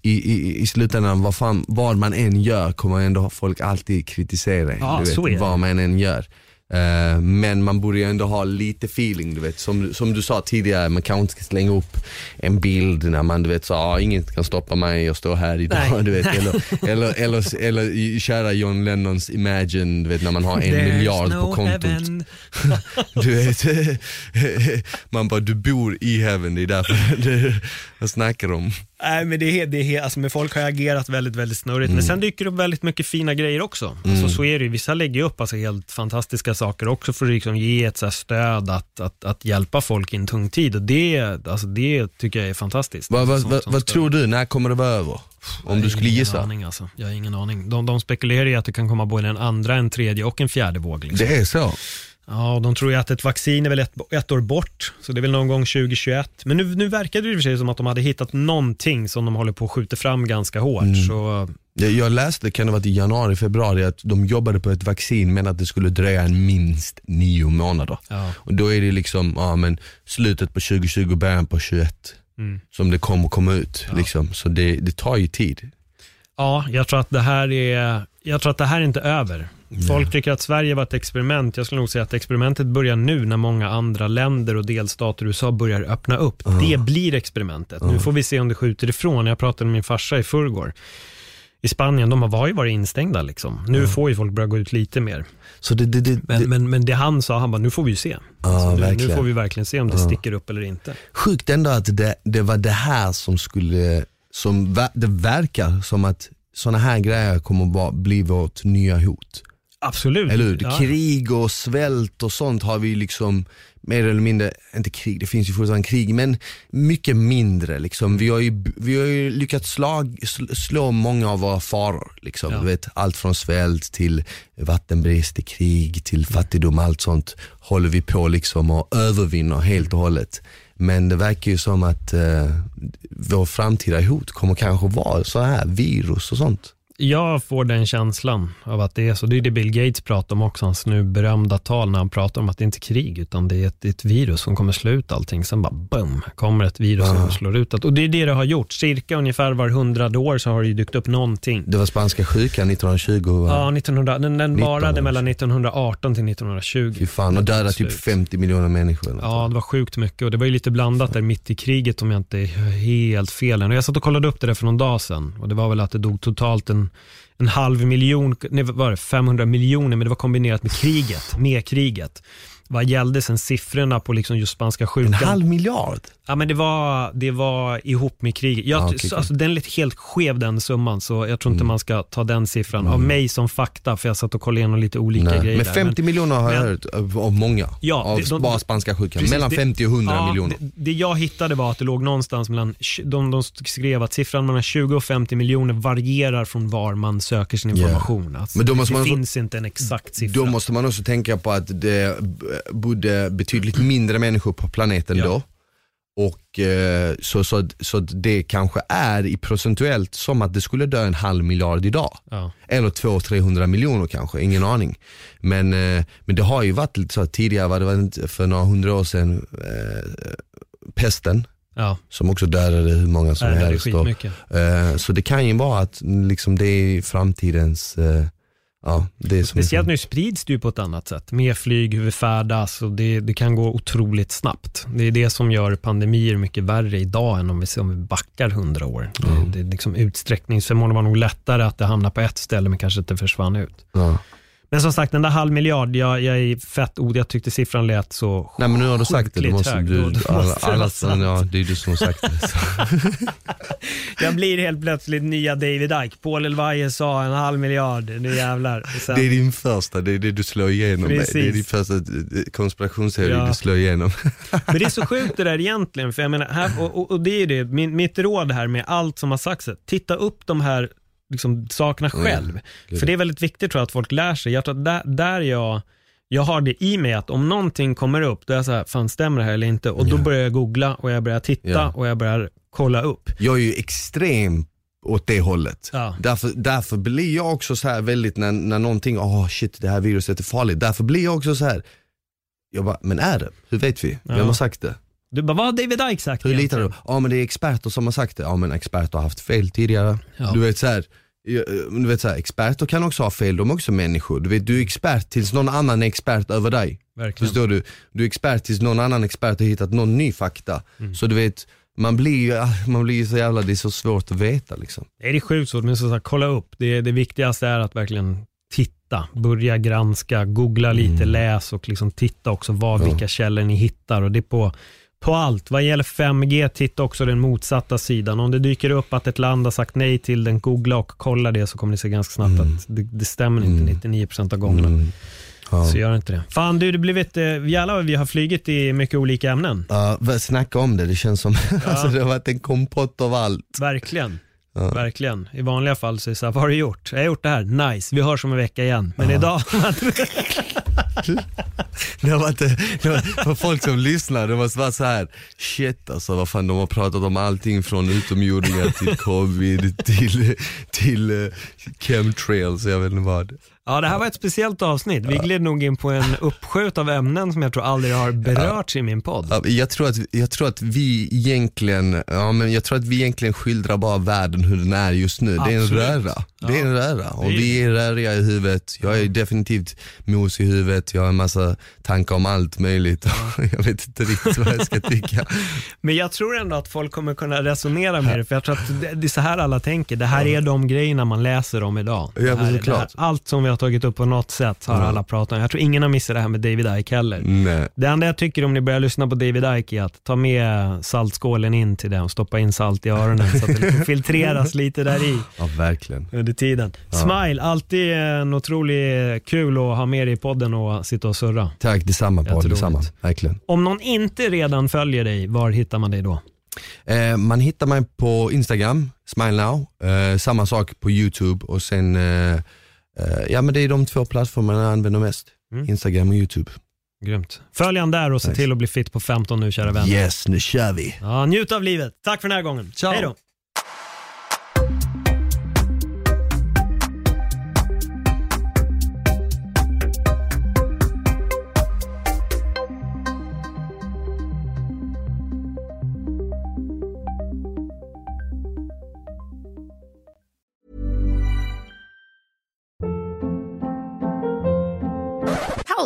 i, i, i slutändan, vad, fan, vad man än gör kommer ändå folk alltid kritisera en, Ja, du vet, vad man än gör. Eh, men man borde ju ändå ha lite feeling, du vet. Som, som du sa tidigare, man kanske inte ska slänga upp en bild när man du vet så, ah, inget kan stoppa mig, jag står här idag. Nej. Du vet, eller, eller, eller, eller kära John Lennons Imagine, du vet när man har en There's miljard no på kontot. Du vet, man bara du bor i heaven, det är därför det, jag snackar om. Nej men det är, det är, alltså, men folk har agerat väldigt, väldigt snurrigt. Mm. Men sen dyker det upp väldigt mycket fina grejer också. Alltså, så är det ju. Vissa lägger upp alltså, helt fantastiska saker också för att liksom, ge ett så här, stöd att, att, att hjälpa folk i en tung tid. Och det, alltså, det tycker jag är fantastiskt. Vad, vad, Som- vad, som vad tror du, när kommer det vara över? Om Jag du skulle gissa? Aning, alltså. Jag har ingen aning. De, de spekulerar ju att det kan komma både en andra, en tredje och en fjärde våg. Liksom. Det är så? Ja, de tror ju att ett vaccin är väl ett, ett år bort, så det är väl någon gång 2021. Men nu, nu verkar det i och för sig som att de hade hittat någonting som de håller på att skjuta fram ganska hårt. Mm. Så Jag, jag läste, kan det ha varit i januari, februari, att de jobbade på ett vaccin men att det skulle dröja en minst nio månader. Ja. Och då är det liksom, ja men slutet på 2020, början på 21 Mm. som det kommer komma ut. Liksom. Så det, det tar ju tid. Ja, jag tror att det här är, jag tror att det här är inte över. Folk tycker att Sverige var ett experiment. Jag skulle nog säga att experimentet börjar nu när många andra länder och delstater i USA börjar öppna upp. Det blir experimentet. Nu får vi se om det skjuter ifrån. Jag pratade med min farsa i förrgår. I Spanien, de har ju varit instängda liksom. Nu får ju folk börja gå ut lite mer. Så det, det, det, Men, det, men, men det han sa, han bara, nu får vi ju se. Alltså, nu, nu får vi verkligen se om det sticker upp eller inte. Sjukt ändå att det, det var det här som skulle, som det verkar som att sådana här grejer kommer att bli vårt nya hot. Absolut. Eller hur? Ja. Krig och svält och sånt har vi liksom mer eller mindre, inte krig, det finns ju fortfarande krig, men mycket mindre. Liksom. Vi, har ju, vi har ju lyckats slag, sl- slå många av våra faror. Liksom. Ja. Du vet, allt från svält till vattenbrist, till krig, till fattigdom, allt sånt håller vi på liksom och övervinner helt och hållet. Men det verkar ju som att eh, vår framtida hot kommer kanske vara så här virus och sånt. Jag får den känslan av att det är så. Det är det Bill Gates pratar om också, hans nu berömda tal när han pratar om att det inte är krig, utan det är ett, ett virus som kommer slå ut allting. Sen bara boom, kommer ett virus som slår ut allt. Och det är det det har gjort. Cirka ungefär var hundrade år så har det ju dykt upp någonting. Det var spanska sjukan 1920. va? Ja, 1900, den, den varade 1900. mellan 1918 till 1920. Fy fan, och dödade typ Slut. 50 miljoner människor. Ja, det var sjukt mycket och det var ju lite blandat där mitt i kriget om jag inte är helt fel. Och jag satt och kollade upp det där för någon dag sedan och det var väl att det dog totalt en, en halv miljon, nej vad var det, 500 miljoner, men det var kombinerat med kriget, med kriget. Vad gällde sen siffrorna på liksom just spanska sjukan? En halv miljard? Ja men det var, det var ihop med kriget. Jag, Ah, okej. alltså, den är lite helt skev den summan, så jag tror inte Mm. man ska ta den siffran av mig som fakta, för jag satt och kollade igenom lite olika Nej. grejer Men där. 50 miljoner har jag hört av, många. Ja, av det- de- bara spanska sjukan. Precis, Mellan det- 50 och 100 ja, miljoner. Det, det jag hittade var att det låg någonstans mellan, de, de skrev att siffran mellan 20 och 50 miljoner varierar från var man söker sin information. Alltså, Men då måste det man- finns inte en exakt siffra. Då måste man också tänka på att det b- bodde betydligt mindre människor på planeten Ja. då. Och eh, så, så, så det kanske är i procentuellt som att det skulle dö en halv miljard idag. ja. Eller 200-300 miljoner kanske, ingen aning. Men, eh, men det har ju varit lite så tidigare, var det var för några hundra år sedan, eh, pesten Ja, som också dödade hur många som helst. Eh, så det kan ju vara att liksom, det är framtidens, eh, ja det är som Speciellt nu sprids det ju på ett annat sätt. Med flyg, hur vi färdas och det, det kan gå otroligt snabbt. Det är det som gör pandemier mycket värre idag än om vi, om vi backar hundra år. Det, det är liksom utsträckningsförmågan var nog lättare att det hamnar på ett ställe men kanske inte försvann ut. ja. Men som sagt, den där halv miljard, jag, jag är fett od. Jag tyckte siffran lät så Nej men nu har du sagt det, du måste, hög. du, då alla, alla, ja, det är du som har sagt det. Så. Jag blir helt plötsligt nya David Icke. Paul Elvaje sa en halv miljard, nu jävlar. Sen, Det är din första, det är det du slår igenom. Precis. Det är din första eh, konspirationsteori Ja. du slår igenom. Men det är så sjukt det där egentligen, för jag menar, här, och, och, och det är det, min, mitt råd här med allt som har sagts, titta upp de här liksom, sakerna själv. gud. För det är väldigt viktigt tror jag att folk lär sig. Jag tror att där, där jag, jag har det i mig att om någonting kommer upp, då är jag så här, fan stämmer det här eller inte? Och då börjar jag googla och jag börjar titta Ja. och jag börjar kolla upp. Jag är ju extrem åt det hållet. Ja. Därför, därför blir jag också så här väldigt när, när någonting, åh shit det här viruset är farligt. Därför blir jag också så här. jag bara, men är det? Hur vet vi? Vem Ja. har sagt det? Du bara, vad har David Icke sagt Hur litar du? Ja men det är experter som har sagt det. Ja men experter har haft fel tidigare. Ja. Du vet så här, du vet så här, experter kan också ha fel, de är också människor. Du, vet, du är expert tills någon annan är expert över dig. Verkligen. Förstår du? Du är expert tills någon annan expert har hittat någon ny fakta. Mm. Så du vet, man blir ju ah, man blir så jävla, det är så svårt att veta liksom. Det är sjukt svårt, men så sagt, kolla upp. Det, det viktigaste är att verkligen titta, börja granska, googla lite, läs och liksom titta också vad, vilka källor ni hittar. Och det på, på allt. Vad gäller 5G, titta också den motsatta sidan. Om det dyker upp att ett land har sagt nej till den, googla och kolla det så kommer ni se ganska snabbt att det, det stämmer inte 99% av gångerna. Mm. Ja. Så gör inte det. Fan du, det blivit, eh, jävlar vad vi har flygit i mycket olika ämnen. Ja, snacka om det, det känns som alltså, det har varit en kompott av allt. Verkligen. Ja. Verkligen. I vanliga fall så är det så här, vad har du gjort? Jag har gjort det här, nice, vi hörs om en vecka igen. Men idag, Det var inte, det var, för folk som lyssnar, det måste vara så här shit alltså vad fan de har pratat om allting från utomjordingar till covid till, till uh, chemtrails, jag vet inte vad ja det här var ett speciellt avsnitt. Vi gled nog in på en uppskjut av ämnen som jag tror aldrig har berörts i min podd. Ja, Jag tror, att, jag tror att vi egentligen, ja men jag tror att vi egentligen skildrar bara världen hur den är just nu. Det är en Absolut. röra. Det är en röra och vi är röriga i huvudet. Jag är definitivt mos i huvudet, jag har en massa tankar om allt möjligt. jag vet inte riktigt vad jag ska tycka. Men jag tror ändå att folk kommer kunna resonera med det, för jag tror att det, är så här alla tänker. Det här är de grejerna man läser om idag. Ja, här, här, allt som vi har tagit upp på något sätt har alla pratat om. Jag tror ingen har missat det här med David Icke heller. Nej. Det enda jag tycker om ni börjar lyssna på David Icke är att ta med saltskålen in till den och stoppa in salt i öronen så att det liksom filtreras lite där i Ja verkligen. under tiden. Smile, alltid en otroligt kul att ha med dig i podden och sitta och surra. Tack detsamma Paul, detsamma. Verkligen. Om någon inte redan följer dig, var hittar man dig då? Eh, man hittar mig på Instagram, Smile Now, eh, samma sak på YouTube och sen, eh, ja men det är de två plattformarna jag använder mest. Mm. Instagram och YouTube. Grymt. Följ han där och se Nice. till att bli fit på 15 nu kära vänner. Yes, nu kör vi. Ja, njut av livet. Tack för den här gången. Ciao. Hej då.